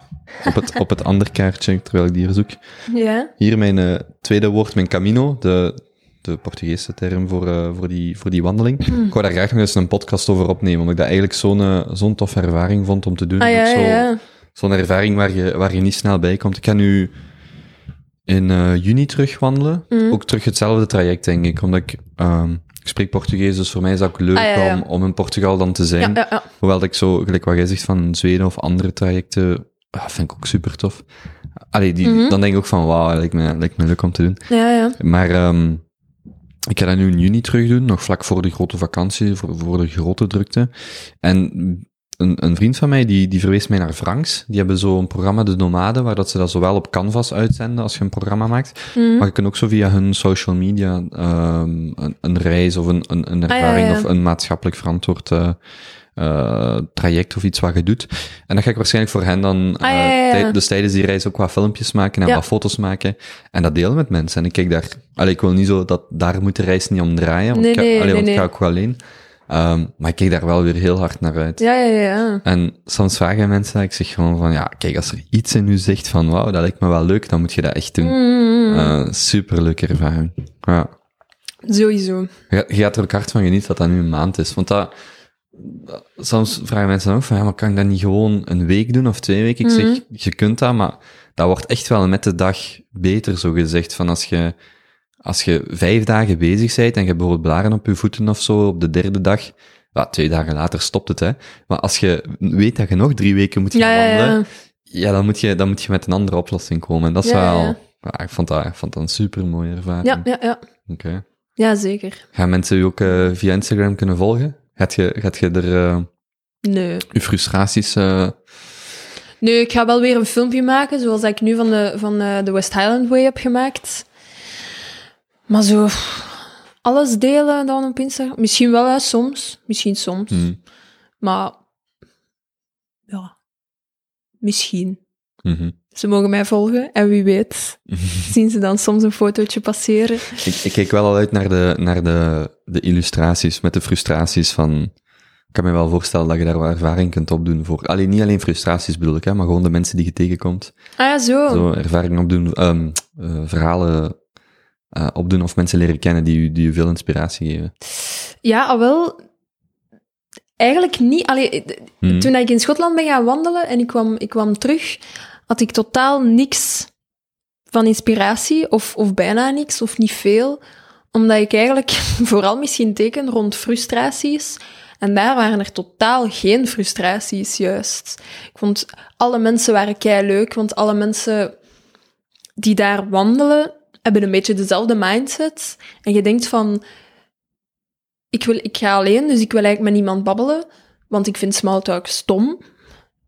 Op het, op het andere kaartje, terwijl ik die hier zoek.
Ja.
Hier mijn eh, tweede woord, mijn camino, de, de Portugese term voor, eh, voor, die, voor die wandeling.
Hmm.
Ik wou daar graag nog eens een podcast over opnemen, omdat ik dat eigenlijk zo'n eh, zo'n toffe ervaring vond om te doen.
Ah ja,
Ook
ja,
zo,
ja.
Zo'n ervaring waar je, waar je niet snel bij komt. Ik ga nu in eh, juni terug wandelen.
Mhm.
Ook terug hetzelfde traject, denk ik. Omdat ik, ehm, ik spreek Portugees, dus voor mij is dat ook leuk
Ah, ja, ja.
Om, om in Portugal dan te zijn.
Ja.
Hoewel ik zo, gelijk wat jij zegt van Zweden of andere trajecten, ah, vind ik ook super tof. Allee, die,
Mhm.
dan denk ik ook van, wauw, lijkt me, lijkt me leuk om te doen.
ja, ja.
Maar ehm, ik ga dat nu in juni terug doen, nog vlak voor de grote vakantie, voor, voor de grote drukte. En een, een vriend van mij, die, die verwees mij naar Franks. Die hebben zo'n programma, De Nomade, waar dat ze dat zowel op Canvas uitzenden als je een programma maakt.
Mhm.
Maar je kunt ook zo via hun social media ehm, een, een reis of een, een, een
Ah, ja,
ervaring
ja.
of een maatschappelijk verantwoord eh, traject of iets wat je doet. En dan ga ik waarschijnlijk voor hen dan
Ah,
eh,
ja,
tij- dus tijdens die reis ook wat filmpjes maken en wat foto's maken. En dat delen met mensen. En ik kijk daar... Allee, ik wil niet zo dat daar moet de reis niet om draaien. Want,
Nee,
ik, ga-
nee,
allee,
nee,
want ik ga ook wel alleen. Ehm, maar ik kijk daar wel weer heel hard naar uit.
Ja, ja, ja.
En soms vragen mensen dat ik zeg gewoon van, ja, kijk, als er iets in u zegt van, wauw, dat lijkt me wel leuk, dan moet je dat echt doen.
Mhm.
Uh, superleuke ervaring. Ja.
Sowieso.
Je, je gaat er ook hard van genieten dat dat nu een maand is. Want dat, soms vragen mensen dan ook van, ja, maar kan ik dat niet gewoon een week doen of twee weken? Ik
Mhm.
zeg, je kunt dat, maar dat wordt echt wel met de dag beter, zo gezegd. Van als je, als je vijf dagen bezig bent en je hebt bijvoorbeeld blaren op je voeten of zo, op de derde dag, ja, twee dagen later stopt het, hè. Maar als je weet dat je nog drie weken moet gaan
Ja,
wandelen,
ja.
ja, dan moet je, dan moet je met een andere oplossing komen. En dat is wel, ik vond dat, ik vond dat een super mooie ervaring.
Ja, ja, ja.
Oké.
Ja, zeker.
Gaan mensen u ook eh, via Instagram kunnen volgen? Gaat je, gaat je er eh,
Nee.
je frustraties... eh,
Nee, ik ga wel weer een filmpje maken, zoals ik nu van de, van de West Highland Way heb gemaakt. Maar zo, alles delen dan op Instagram? Misschien wel, hè, soms. Misschien soms.
hmm,
Maar, ja, misschien.
mhm.
Ze mogen mij volgen en wie weet zien ze dan soms een fotootje passeren.
ik, ik kijk wel al uit naar de, naar de, de illustraties met de frustraties van... Ik kan me wel voorstellen dat je daar wel ervaring kunt opdoen voor... Alleen niet alleen frustraties bedoel ik, hè, maar gewoon de mensen die je tegenkomt.
Ah ja, zo.
Zo ervaring opdoen, eh, verhalen eh, opdoen of mensen leren kennen die u, die u veel inspiratie geven.
Ja, al wel. Eigenlijk niet. Allee,
Hmm.
Toen ik in Schotland ben gaan wandelen en ik kwam, ik kwam terug, had ik totaal niks van inspiratie, of, of bijna niks, of niet veel. Omdat ik eigenlijk vooral misschien teken rond frustraties. En daar waren er totaal geen frustraties, juist. Ik vond alle mensen waren kei leuk, want alle mensen die daar wandelen, hebben een beetje dezelfde mindset. En je denkt van, ik, wil, ik ga alleen, dus ik wil eigenlijk met niemand babbelen, want ik vind smalltalk stom.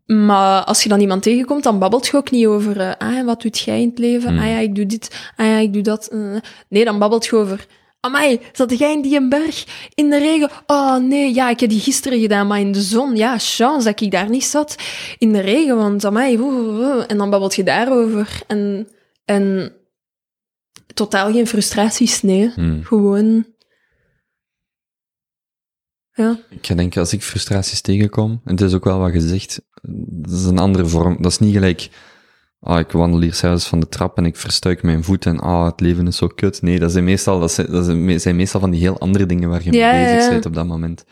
Maar als je dan iemand tegenkomt, dan babbelt je ook niet over, eh, ah, wat doet jij in het leven?
Hmm.
Ah ja, ik doe dit, ah ja, ik doe dat. eh. Nee, dan babbelt je over, amai, zat jij in die berg in de regen? Oh nee, ja, ik heb die gisteren gedaan, maar in de zon. Ja, chance dat ik daar niet zat in de regen, want amai, woe, woe, woe. en dan babbelt je daarover. En, en totaal geen frustraties, nee.
Hmm.
Gewoon... Ja.
Ik ga denken, als ik frustraties tegenkom, en het is ook wel wat gezegd, dat is een andere vorm. Dat is niet gelijk, ah, ik wandel hier zelfs van de trap en ik verstuik mijn voet en ah, het leven is zo kut. Nee, dat zijn meestal, dat zijn, dat zijn me- zijn meestal van die heel andere dingen waar je
Ja,
mee bezig
ja.
bent op dat moment.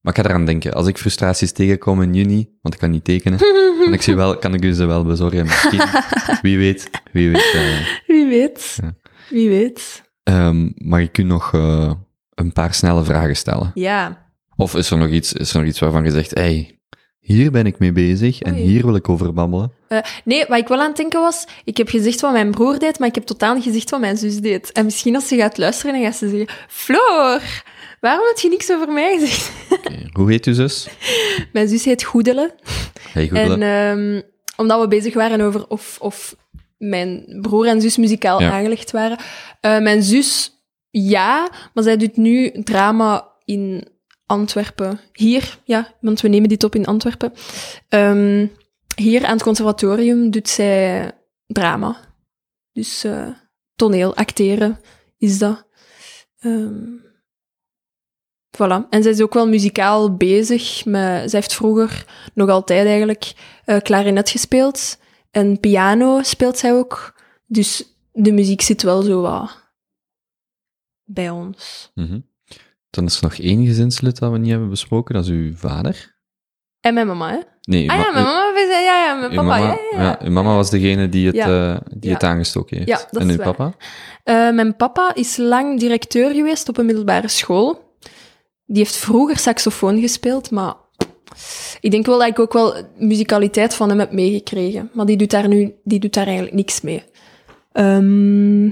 Maar ik ga eraan denken, als ik frustraties tegenkom in juni, want ik kan niet tekenen, kan ik, ze wel, kan ik u ze wel bezorgen. Misschien, wie weet, wie weet. eh,
Wie weet.
Ja.
Wie weet.
ehm, mag ik u nog eh, een paar snelle vragen stellen?
Ja.
Of is er nog iets, is er nog iets waarvan je zegt, hey, hier ben ik mee bezig en
Oei.
hier wil ik over babbelen?
Eh, nee, wat ik wel aan het denken was, ik heb gezegd wat mijn broer deed, maar ik heb totaal niet gezegd wat mijn zus deed. En misschien als ze gaat luisteren, dan gaat ze zeggen, Floor, waarom heb je niks over mij gezegd?
Hoe heet uw zus?
Mijn zus heet Goedele.
Hey,
En
Goedele.
ehm, omdat we bezig waren over of, of mijn broer en zus muzikaal
Ja.
aangelegd waren. Eh, mijn zus, ja, maar zij doet nu drama in Antwerpen. Hier, ja, want we nemen dit op in Antwerpen. Ehm, hier aan het conservatorium doet zij drama. Dus eh, toneel, acteren is dat. Ehm, voilà. En zij is ook wel muzikaal bezig. Met, zij heeft vroeger, nog altijd eigenlijk, eh klarinet gespeeld. En piano speelt zij ook. Dus de muziek zit wel zo wat bij ons.
Mhm. Dan is er nog één gezinslid dat we niet hebben besproken, dat is uw vader.
En mijn mama, hè?
Nee,
Ah ja, mijn mama, ja, ja, mijn papa,
mama,
ja, ja, ja.
uw mama was degene die het,
Ja.
eh, die het aangestoken heeft.
Ja, dat
en uw papa?
Eh, mijn papa is lang directeur geweest op een middelbare school. Die heeft vroeger saxofoon gespeeld, maar ik denk wel dat ik ook wel muzikaliteit van hem heb meegekregen. Maar die doet daar nu die doet daar eigenlijk niks mee. Ehm,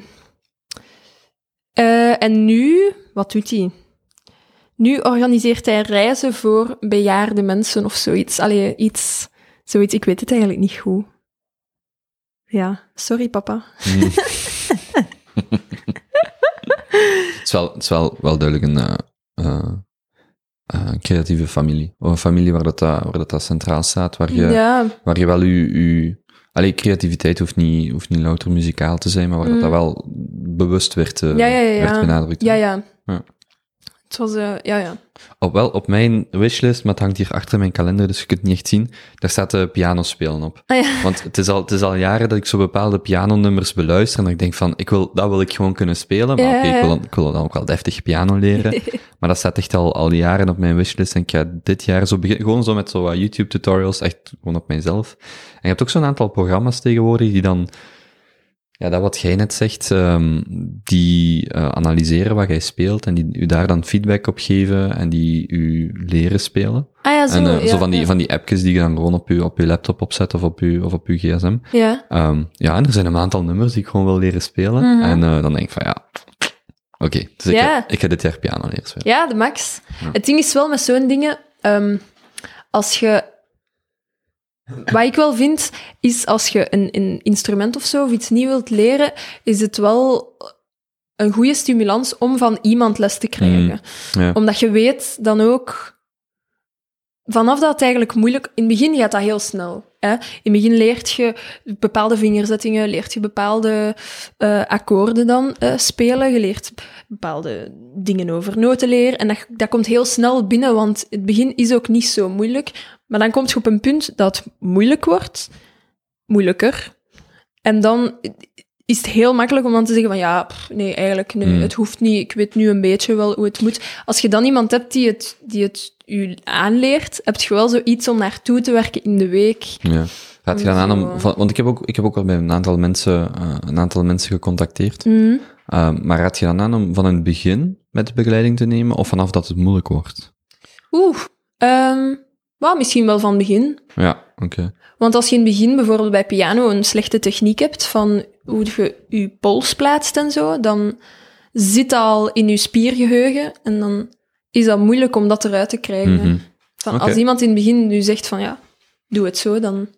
eh, en nu, wat doet hij? Nu organiseert hij reizen voor bejaarde mensen of zoiets. Allee, iets, zoiets, ik weet het eigenlijk niet goed. Ja, sorry papa.
Hmm. het is wel, het is wel, wel duidelijk een, eh, eh, eh, creatieve familie. Of een familie waar dat, waar dat, dat centraal staat, waar je,
Ja,
waar je wel je... je Allee, creativiteit hoeft niet, hoeft niet louter muzikaal te zijn, maar waar dat,
Mm.
dat wel bewust werd, eh,
Ja, ja, ja, ja.
werd benadrukt.
Ja, ja. Het was, eh, ja, ja.
Op, wel, op mijn wishlist, maar het hangt hier achter mijn kalender, dus je kunt het niet echt zien, daar staat de piano spelen op.
Ah, ja.
Want het is, al, het is al jaren dat ik zo bepaalde pianonummers beluister en dat ik denk van, ik wil, dat wil ik gewoon kunnen spelen, maar
Ja,
oké,
ja,
ik, wil, dan- ik wil dan ook wel deftig piano leren. maar dat staat echt al, al jaren op mijn wishlist en ik ga dit jaar zo beginnen, gewoon zo met zo wat YouTube tutorials, echt gewoon op mijzelf. En je hebt ook zo'n aantal programma's tegenwoordig die dan, ja, dat wat jij net zegt, ehm, die eh, analyseren wat jij speelt en die u daar dan feedback op geven en die u leren spelen.
Ah ja, zo.
en eh,
ja,
zo van die,
ja.
van die appjes die je dan gewoon op je, op je laptop opzet of op je, of op je gsm.
Ja.
Ehm, ja, en er zijn een aantal nummers die ik gewoon wil leren spelen.
Mhm.
En eh, dan denk ik van ja, oké, dus ik, ga, ik ga dit jaar piano leren spelen.
ja, de max. Het ding is wel met zo'n dingen, ehm, als je... Wat ik wel vind, is als je een, een instrument of zo, of iets nieuw wilt leren, is het wel een goede stimulans om van iemand les te krijgen.
Ja.
Omdat je weet dan ook... Vanaf dat het eigenlijk moeilijk... In het begin gaat dat heel snel. Hè? In het begin leert je bepaalde vingerzettingen, leert je bepaalde eh, akkoorden dan eh, spelen. Je leert bepaalde dingen over noten leren. En dat, dat komt heel snel binnen, want het begin is ook niet zo moeilijk. Maar dan komt je op een punt dat het moeilijk wordt. Moeilijker. En dan is het heel makkelijk om dan te zeggen van ja, pff, nee, eigenlijk nee,
Hmm.
het hoeft niet. Ik weet nu een beetje wel hoe het moet. Als je dan iemand hebt die het, die het u aanleert, heb je wel zoiets om naartoe te werken in de week.
Ja. Gaat je dan aan om, van, want ik heb ook, ik heb ook al bij een aantal mensen, eh, een aantal mensen gecontacteerd.
Mhm.
Ehm, maar raad je dan aan om van het begin met begeleiding te nemen of vanaf dat het moeilijk wordt?
Oeh, ehm, wel, misschien wel van het begin.
Ja, oké.
Want als je in het begin bijvoorbeeld bij piano een slechte techniek hebt van hoe je je pols plaatst en zo, dan zit dat al in je spiergeheugen en dan is dat moeilijk om dat eruit te krijgen.
Mhm.
Van. Als iemand in het begin nu zegt van ja, doe het zo, dan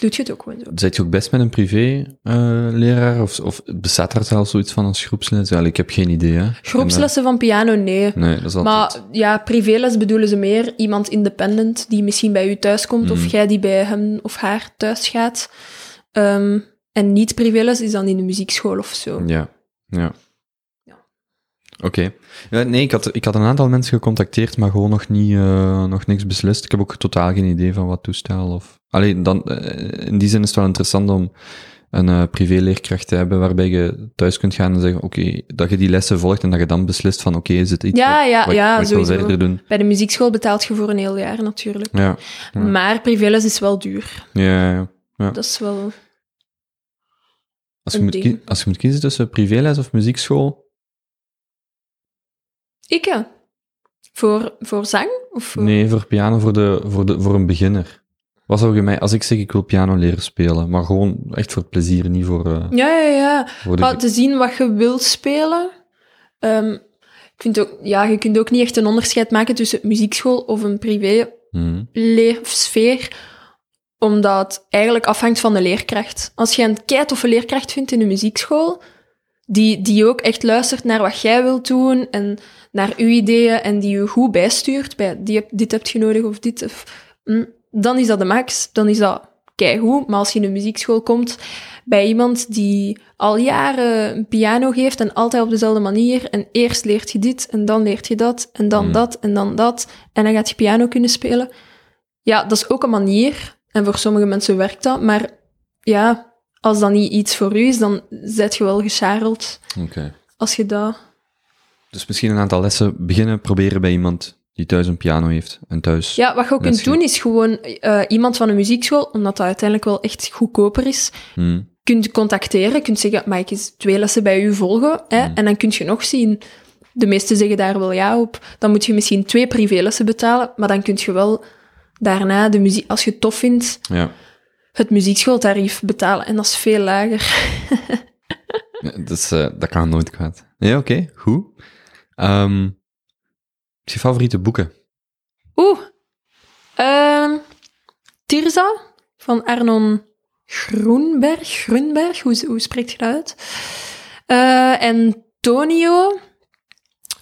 doet je het ook gewoon zo.
Zit je ook best met een privé-leraar? of, of bestaat er zelfs zoiets van als groepsles? Ja, ik heb geen idee. Hè.
Groepslessen van piano, nee.
En, eh, nee, dat is altijd...
Maar ja, privéles bedoelen ze meer iemand independent die misschien bij u thuis komt of jij die bij hem of haar thuis gaat. Ehm, en niet privéles is dan in de muziekschool of zo.
Ja. Ja. Oké. Nee, ik had, ik had een aantal mensen gecontacteerd, maar gewoon nog, niet, eh, nog niks beslist. Ik heb ook totaal geen idee van wat toestel of... Allee, dan, eh, in die zin is het wel interessant om een eh privéleerkracht te hebben waarbij je thuis kunt gaan en zeggen, oké, dat je die lessen volgt en dat je dan beslist van, oké, is het iets
Ja,
wat,
ja,
wat,
ja,
wat
sowieso.
doen?
Bij de muziekschool betaalt je voor een heel jaar natuurlijk.
Ja, Ja.
Maar privéles is wel duur.
ja, ja. ja.
Dat is wel...
Als, je moet als je moet kiezen tussen privéles of muziekschool,
Ik. Voor, voor zang? Of voor...
Nee, voor piano voor, de, voor, de, voor een beginner. Wat zou je mij, als ik zeg ik wil piano leren spelen, maar gewoon echt voor het plezier, niet voor, eh,
Ja, ja, ja.
voor de...
Te zien wat je wilt spelen. Ehm, ik vind ook, ja, je kunt ook niet echt een onderscheid maken tussen muziekschool of een privé
Mhm.
leersfeer, omdat het eigenlijk afhangt van de leerkracht. Als je een keitoffe leerkracht vindt in de muziekschool, die, die ook echt luistert naar wat jij wilt doen en naar uw ideeën en die je goed bijstuurt, bij die, heb- dit heb je nodig of dit, of, mm, dan is dat de max. Dan is dat keigoed. Maar als je in een muziekschool komt bij iemand die al jaren een piano geeft en altijd op dezelfde manier en eerst leert je dit en dan leert je dat en dan
Mm.
dat en dan dat en dan gaat je piano kunnen spelen. Ja, dat is ook een manier. En voor sommige mensen werkt dat. Maar ja, als dat niet iets voor u is, dan zet je wel gescharreld
Oké.
als je dat...
Dus misschien een aantal lessen beginnen, proberen bij iemand die thuis een piano heeft en thuis...
Ja, wat je ook kunt doen, is gewoon eh, iemand van een muziekschool, omdat dat uiteindelijk wel echt goedkoper is,
Hmm.
kunt contacteren, kunt zeggen, mag ik eens twee lessen bij u volgen? Hè?
Hmm.
En dan kun je nog zien, de meesten zeggen daar wel ja op, dan moet je misschien twee privélessen betalen, maar dan kun je wel daarna, de muziek, als je het tof vindt,
Ja.
Het muziekschooltarief betalen. En dat is veel lager.
Is, eh, dat kan nooit kwaad. Ja, oké, goed. Ehm je favoriete boeken?
Oeh. Ehm Tirza van Arnon Groenberg. Groenberg, hoe, hoe spreekt je dat uit? Eh, en Tonio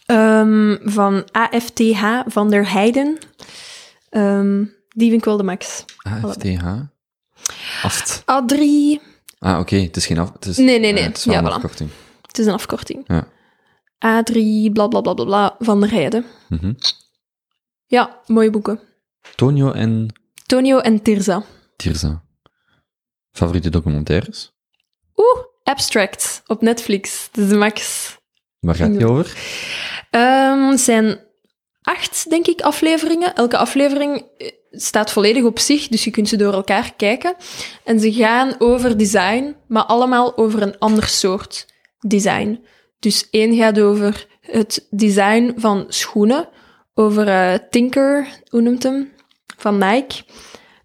ehm, van AFTH van der Heijden. Ehm, die vind ik wel de max.
AFTH? Aft.
A3,
Ah, oké, het is geen af... Het is,
Nee, nee, nee.
eh, het is wel
Ja,
een
voilà.
afkorting.
het is een afkorting.
Ja.
A3, bla bla bla bla bla, van der Heijden.
Mhm.
Ja, mooie boeken.
Tonio en
Tonio en Tirza.
Tirza. Favoriete documentaires?
Oeh, Abstract op Netflix. Dat is de max.
Waar gaat die over?
Het zijn acht, denk ik, afleveringen. Elke aflevering eh, staat volledig op zich, dus je kunt ze door elkaar kijken. En ze gaan over design, maar allemaal over een ander soort design. Dus één gaat over het design van schoenen, over eh, Tinker, hoe noemt hem? Van Nike.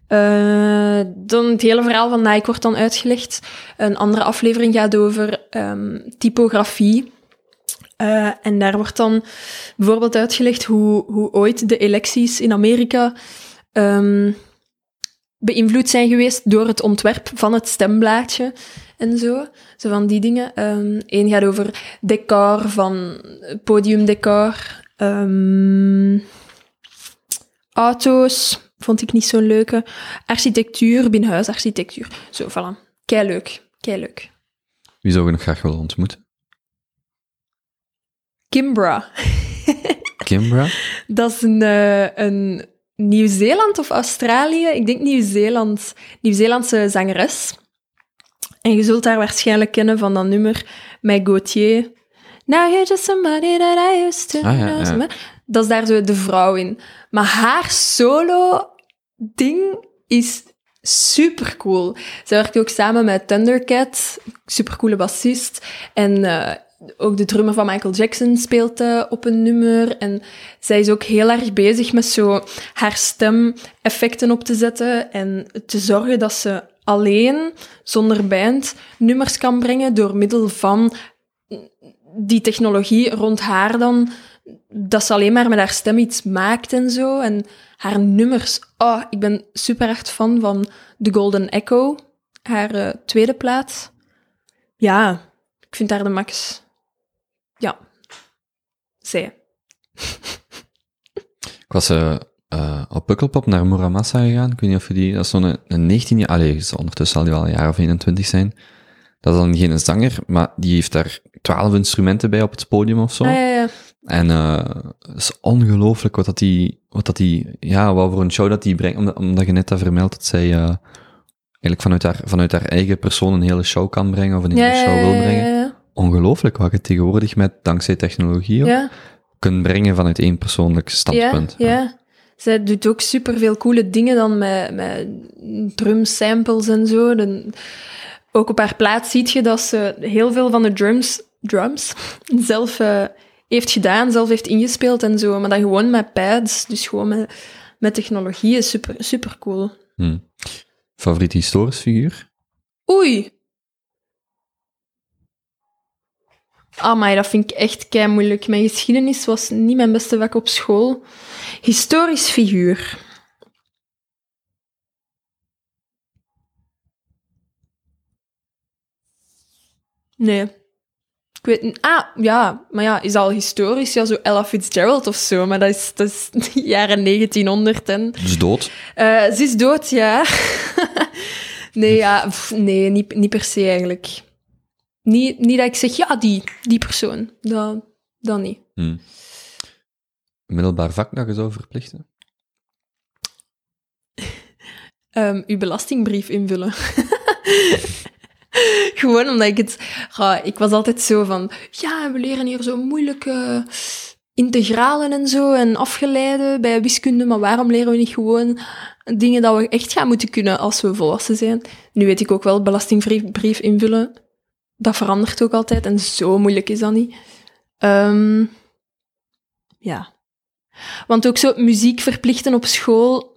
Eh, dan het hele verhaal van Nike wordt dan uitgelegd. Een andere aflevering gaat over ehm, typografie. Eh, en daar wordt dan bijvoorbeeld uitgelegd hoe, hoe ooit de electies in Amerika ehm, beïnvloed zijn geweest door het ontwerp van het stemblaadje en zo. Zo van die dingen. Eén gaat over decor van podiumdecor. Ehm, auto's vond ik niet zo'n leuke. Architectuur, binnenhuisarchitectuur. Zo, voilà. Kei leuk. Kei leuk.
Wie zou je nog graag willen ontmoeten?
Kimbra.
Kimbra?
Dat is een, eh, een Nieuw-Zeeland of Australië. Ik denk Nieuw-Zeeland. Nieuw-Zeelandse zangeres. En je zult haar waarschijnlijk kennen van dat nummer met Gauthier. Now you're just somebody that I used to
Ah, ja,
know.
ja.
Dat is daar zo de vrouw in. Maar haar solo-ding is super cool. Ze werkt ook samen met Thundercat, supercoole bassist. En eh, ook de drummer van Michael Jackson speelt eh, op een nummer. En zij is ook heel erg bezig met zo haar stem effecten op te zetten en te zorgen dat ze alleen, zonder band, nummers kan brengen door middel van die technologie rond haar dan, dat ze alleen maar met haar stem iets maakt en zo. En haar nummers. Oh, ik ben super echt fan van The Golden Echo, haar eh, tweede plaat. Ja, ik vind haar de max. Zij.
Ik was eh, eh, op Pukkelpop naar Muramasa gegaan. Ik weet niet of je die... Dat is zo'n een 19 jaar... Allee, is ondertussen zal die wel een jaar of 21 zijn. Dat is dan geen zanger, maar die heeft daar 12 instrumenten bij op het podium of zo.
Ah, ja, ja.
En eh het is ongelooflijk wat dat die, wat dat die, ja, wat voor een show dat die brengt, omdat, omdat je net dat vermeldt dat zij eigenlijk vanuit haar, vanuit haar eigen persoon een hele show kan brengen, of een hele
Ja,
show wil brengen. Ongelooflijk wat je tegenwoordig met, dankzij technologie,
Ja,
kunt brengen vanuit één persoonlijk standpunt.
Ja, ja. Zij doet ook superveel coole dingen dan met, met drumsamples en zo. Ook op haar plaat ziet je dat ze heel veel van de drums, drums zelf eh, heeft gedaan, zelf heeft ingespeeld en zo. Maar dan gewoon met pads, dus gewoon met, met technologie is super, super cool.
Hm. Favoriet historisch figuur?
Oei. Amai, dat vind ik echt kei moeilijk. Mijn geschiedenis was niet mijn beste vak op school. Historisch figuur. Nee. Ik weet niet. Ah, ja. Maar ja, is al historisch. Ja, zo Ella Fitzgerald of zo. Maar dat is, dat is jaren 1900 en...
Dus dood.
Eh, ze is dood, ja. nee, ja, pff, nee niet, niet per se eigenlijk. Niet, niet dat ik zeg, ja, die, die persoon. Dat, dat niet.
Hm. Middelbaar vak dat je zou verplichten?
Ehm, uw belastingbrief invullen. Gewoon omdat ik het... ja, ik was altijd zo van... Ja, we leren hier zo moeilijke integralen en zo en afgeleiden bij wiskunde, maar waarom leren we niet gewoon dingen dat we echt gaan moeten kunnen als we volwassen zijn? Nu weet ik ook wel, belastingbrief invullen, dat verandert ook altijd en zo moeilijk is dat niet. Ehm, ja. Want ook zo muziek verplichten op school.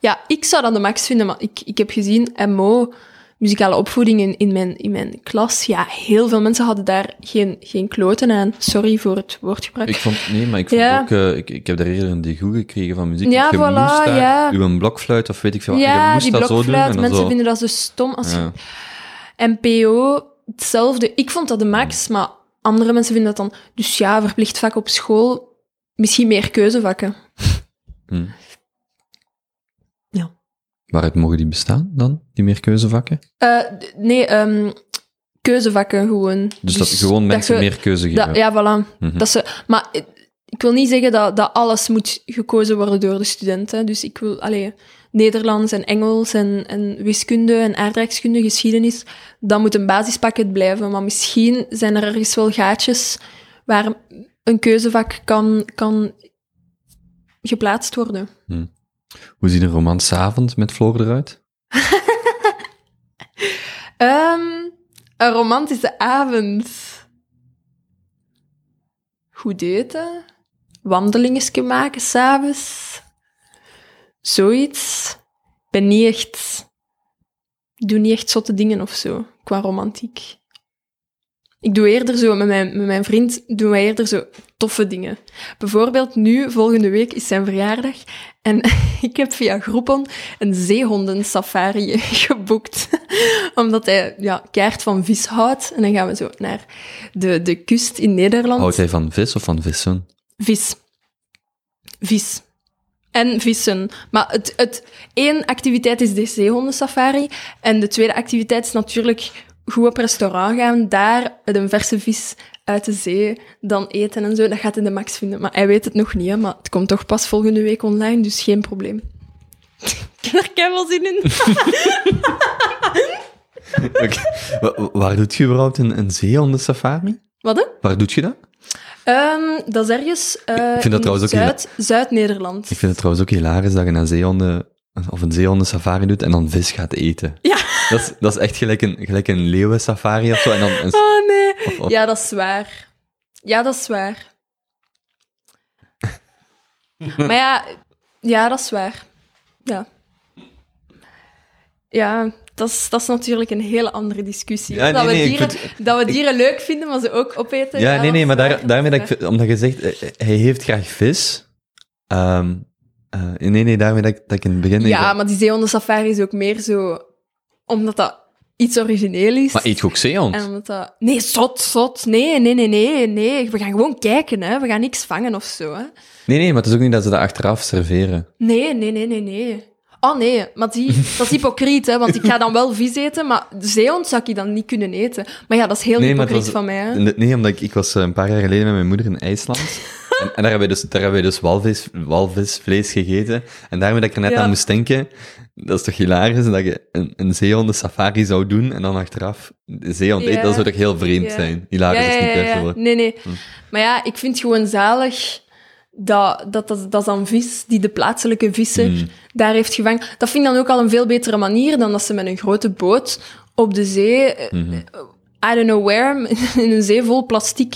Ja, ik zou dat de max vinden, maar ik, ik heb gezien, MO, muzikale opvoeding in, in, mijn, in mijn klas, ja, heel veel mensen hadden daar geen, geen kloten aan. Sorry voor het woordgebruik.
Ik vond, nee, maar ik vond
Ja.
ook, eh, ik, ik heb daar eerder een degoe gekregen van muziek.
Ja,
je
voilà,
moest daar,
ja.
uw blokfluit of weet ik veel je
ja,
moest
die
dat zo doen.
blokfluit,
en dan
mensen
zo.
vinden dat zo stom. Als
Ja.
NPO, hetzelfde. Ik vond dat de max, maar andere mensen vinden dat dan... Dus ja, verplicht vak op school, misschien meer keuzevakken.
Hm.
Ja.
Waaruit mogen die bestaan dan, die meerkeuzevakken?
Eh, d- nee, ehm, keuzevakken gewoon.
Dus, dat gewoon mensen
je-
meer keuze geven.
dat- Ja, voilà.
Mhm.
Dat ze, maar eh, ik wil niet zeggen dat, dat alles moet gekozen worden door de studenten. Dus ik wil, allee, Nederlands en Engels en, en wiskunde en aardrijkskunde, geschiedenis, dat moet een basispakket blijven. Maar misschien zijn er ergens wel gaatjes waar een keuzevak kan, kan geplaatst worden.
Hoe ziet een romansavond met Floor eruit?
Ehm, een romantische avond. Goed eten. Wandelingetjes maken s'avonds. Zoiets. Ik ben niet echt... Ik doe niet echt zotte dingen of zo, qua romantiek. Ik doe eerder zo, met mijn, met mijn vriend doen wij eerder zo toffe dingen. Bijvoorbeeld nu, volgende week, is zijn verjaardag. En ik heb via Groupon een zeehondensafari geboekt. Omdat hij ja, kaart van vis houdt. En dan gaan we zo naar de, de kust in Nederland.
Houdt hij van vis of van vissen?
Vis. Vis. En vissen. Maar het, het, één activiteit is de zeehondensafari. En de tweede activiteit is natuurlijk goed op restaurant gaan. Daar met een verse vis uit de zee dan eten en zo. Dat gaat hij de max vinden. Maar hij weet het nog niet, hè. Maar het komt toch pas volgende week online, dus geen probleem. Ik heb er keihard zin in.
Waar doet je überhaupt een, een zeehondensafari?
Wat, hè?
Waar doet je dat?
Ehm, dat is ergens
vind dat
in
trouwens ook
Zuid, Zuid-Nederland.
Ik vind het trouwens ook hilarisch dat je een zeehonden of een zeehondensafari doet en dan vis gaat eten.
Ja.
Dat is, dat is echt gelijk een, gelijk een leeuwensafari of zo. En dan een,
Oh, nee.
of- of-
Ja, dat is waar. Ja, dat is waar. maar ja, ja, dat is waar. Ja. Ja, dat is, dat is natuurlijk een hele andere discussie.
Ja,
dat,
nee,
we dieren,
vind-
dat we dieren leuk vinden, maar ze ook opeten.
Ja, nee, nee, maar daar, daarmee dat ik, omdat je zegt, eh, hij heeft graag vis. Ehm, eh, nee, nee, daarmee dat ik, dat ik in het begin...
Ja, maar die zeehondensafari is ook meer zo... Omdat dat iets origineel is.
maar eet je ook zeehond?
En omdat dat... Nee, zot, zot. Nee, nee, nee, nee, nee. We gaan gewoon kijken, hè. We gaan niks vangen of zo, hè.
Nee, nee, maar het is ook niet dat ze dat achteraf serveren.
Nee, nee, nee, nee, nee. Oh nee, maar die, dat is hypocriet, hè, want ik ga dan wel vis eten, maar de zeehond zou ik dan niet kunnen eten. Maar ja, dat is heel
Nee,
hypocriet
was-
van mij. Hè.
Nee, omdat ik, ik was eh, een paar jaar geleden met mijn moeder in IJsland. en, en daar hebben wij dus, daar hebben wij dus walvis, walvisvlees gegeten. En daarmee dat ik er net
Ja.
aan moest denken, dat is toch hilarisch dat je een, een zeehonden safari zou doen en dan achteraf de zeehond
Ja.
eet. Dat zou toch heel vreemd
Ja.
zijn. Hilarisch is niet
ja. Nee, nee.
Hm.
Maar ja, ik vind het gewoon zalig dat dat, dat, dat is dan vis, die de plaatselijke visser
Mm.
daar heeft gevangen. Dat vind ik dan ook al een veel betere manier dan dat ze met een grote boot op de zee, eh,
Mhm.
I don't know where, in een zee vol plastic,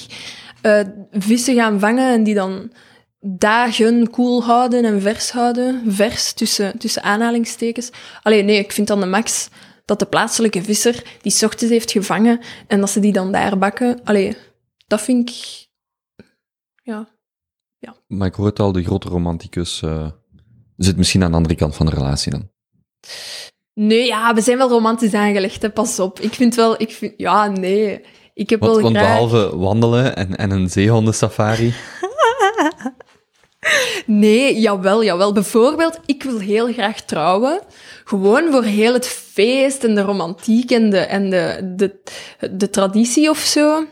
eh, vissen gaan vangen en die dan dagen koel houden en vers houden. Vers, tussen, tussen aanhalingstekens. Alleen nee, ik vind dan de max dat de plaatselijke visser die 's ochtends heeft gevangen en dat ze die dan daar bakken. Allee, dat vind ik... Ja.
Maar ik hoor het al, de grote romanticus eh, zit misschien aan de andere kant van de relatie dan.
Nee, ja, we zijn wel romantisch aangelegd, hè. pas op. Ik vind wel... Ik vind, ja, nee. Ik heb
Want,
wel
want
graag...
behalve wandelen en, en een zeehondensafari...
Nee, jawel, jawel. Bijvoorbeeld, ik wil heel graag trouwen. Gewoon voor heel het feest en de romantiek en de, en de, de, de traditie of zo.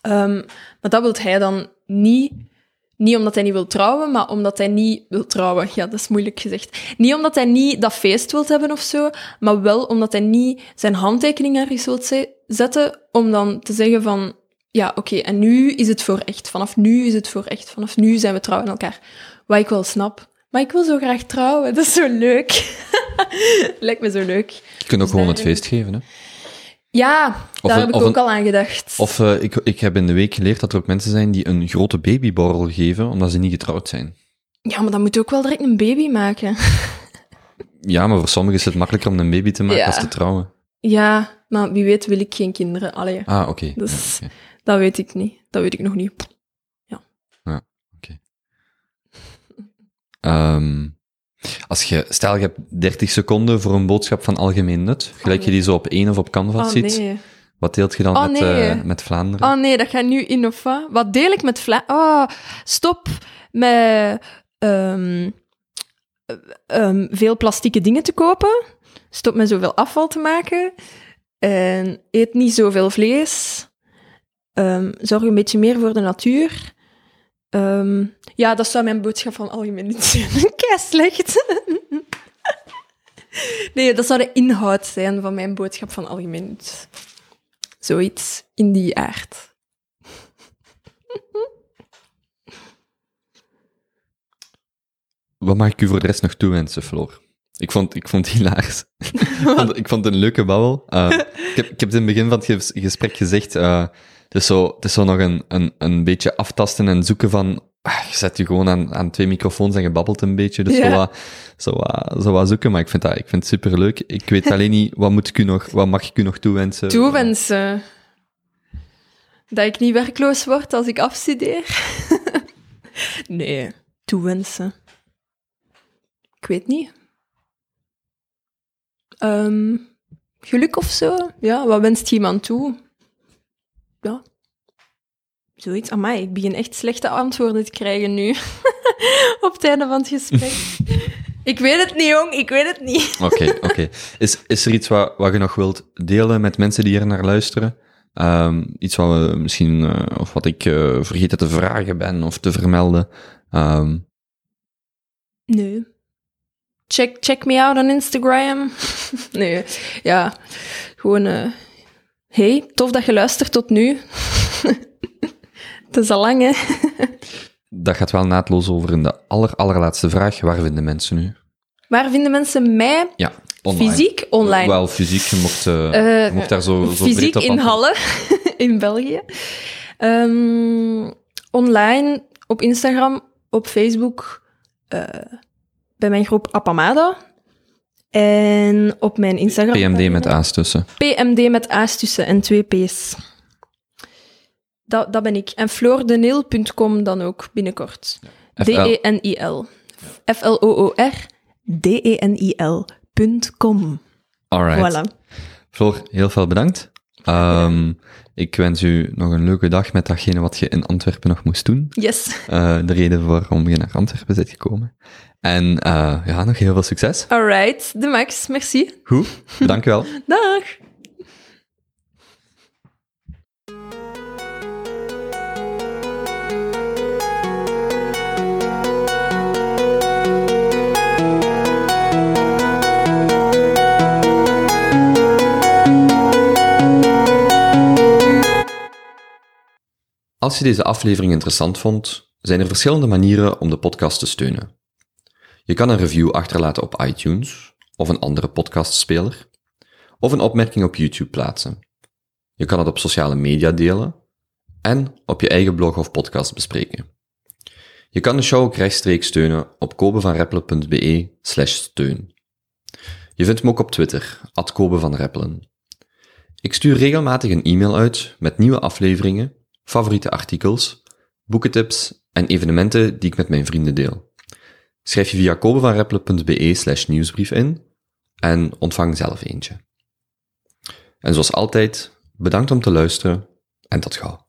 Ehm, maar dat wil hij dan niet. Niet omdat hij niet wil trouwen, maar omdat hij niet wil trouwen. Ja, dat is moeilijk gezegd. Niet omdat hij niet dat feest wil hebben of zo, maar wel omdat hij niet zijn handtekening ergens wil ze- zetten om dan te zeggen van ja, oké, en nu is het voor echt. Vanaf nu is het voor echt. Vanaf nu zijn we trouw aan elkaar. Wat ik wel snap. Maar ik wil zo graag trouwen. Dat is zo leuk. Lijkt me zo leuk.
Je kunt ook gewoon het feest geven, hè?
Ja,
Of
daar
een-
heb ik ook
een-
al aan gedacht.
Of eh, ik, ik heb in de week geleerd dat er ook mensen zijn die een grote babyborrel geven, omdat ze niet getrouwd zijn.
Ja, maar dan moet je ook wel direct een baby maken.
Ja, maar voor sommigen is het makkelijker om een baby te maken
Ja.
als te trouwen.
Ja, maar wie weet wil ik geen kinderen. Allee,
Ah, oké.
Dus-
Ja, oké.
dat weet ik niet. Dat weet ik nog niet.
Ehm, als je, stel je hebt 30 seconden voor een boodschap van algemeen nut, gelijk je
nee.
die zo op één of op Canvas
Oh
ziet,
nee.
wat deelt je dan
Oh,
met,
nee.
eh, met Vlaanderen?
Oh nee, dat gaat nu in of wat? Wat deel ik met Vla... Oh, stop met ehm, eh, ehm, veel plastieke dingen te kopen. Stop met zoveel afval te maken. En eet niet zoveel vlees. Ehm, zorg een beetje meer voor de natuur. Ehm, ja, dat zou mijn boodschap van algemeen niet zijn. Kei slecht. nee, dat zou de inhoud zijn van mijn boodschap van algemeen nut. Zoiets in die aard.
Wat mag ik u voor de rest nog toewensen, Floor? Ik vond, ik vond ik, vond, het een leuke babbel. Eh, ik, heb, ik heb in het begin van het ges- gesprek gezegd, eh, het, is zo, het is zo nog een, een, een beetje aftasten en zoeken van, ah, je zet je gewoon aan, aan twee microfoons en je babbelt een beetje, dus
Ja.
zo, wat, zo, wat, zo wat zoeken, maar ik vind dat, ik vind het superleuk. Ik weet alleen niet, wat moet ik u nog, wat mag ik u nog toewensen?
Toewensen. Dat ik niet werkloos word als ik afstudeer. nee, toewensen. Ik weet niet. Ehm, geluk of zo? Ja, wat wenst je iemand toe? Zoiets. Amai, ik begin echt slechte antwoorden te krijgen nu. Op het einde van het gesprek. ik weet het niet, jong. Ik weet het niet.
Oké, oké. Is, is er iets wat, wat je nog wilt delen met mensen die er naar luisteren? Ehm, iets wat we misschien, eh, of wat ik eh, vergeten te vragen ben of te vermelden? Ehm,
Nee. Check, check me out on Instagram. nee, ja. Gewoon, eh hey, tof dat je luistert tot nu. Het is al lang, hè.
dat gaat wel naadloos over in de aller, allerlaatste vraag. Waar vinden mensen u?
Waar vinden mensen mij?
Ja, online.
Fysiek, online.
Wel, fysiek. Je mocht, je mocht daar zo, zo
Fysiek in. Halle, in België. Ehm, online, op Instagram, op Facebook, eh, bij mijn groep Appamada. En op mijn Instagram.
PMD met A's tussen.
PMD met A's tussen en twee P's. Dat, dat ben ik. En floordenil.com dan ook binnenkort. D-E-N-I-L. F-L-O-O-R. D-E-N-I-L.com.
Alright.
Voilà.
Floor, heel veel bedankt. Ehm, ik wens u nog een leuke dag met datgene wat je in Antwerpen nog moest doen.
Yes.
Eh, de reden waarom je naar Antwerpen bent gekomen. En eh, ja, nog heel veel succes.
Alright, de max. Merci.
Goed, dank u wel.
Dag.
Als je deze aflevering interessant vond, zijn er verschillende manieren om de podcast te steunen. Je kan een review achterlaten op iTunes of een andere podcastspeler, of een opmerking op YouTube plaatsen. Je kan het op sociale media delen en op je eigen blog of podcast bespreken. Je kan de show ook rechtstreeks steunen op kobevanreppelen.be slash steun. Je vindt me ook op Twitter, at. Ik stuur regelmatig een e-mail uit met nieuwe afleveringen, favoriete artikels, boekentips en evenementen die ik met mijn vrienden deel. Schrijf je via kobevanreppelen.be slash nieuwsbrief in en ontvang zelf eentje. En zoals altijd, bedankt om te luisteren en tot gauw.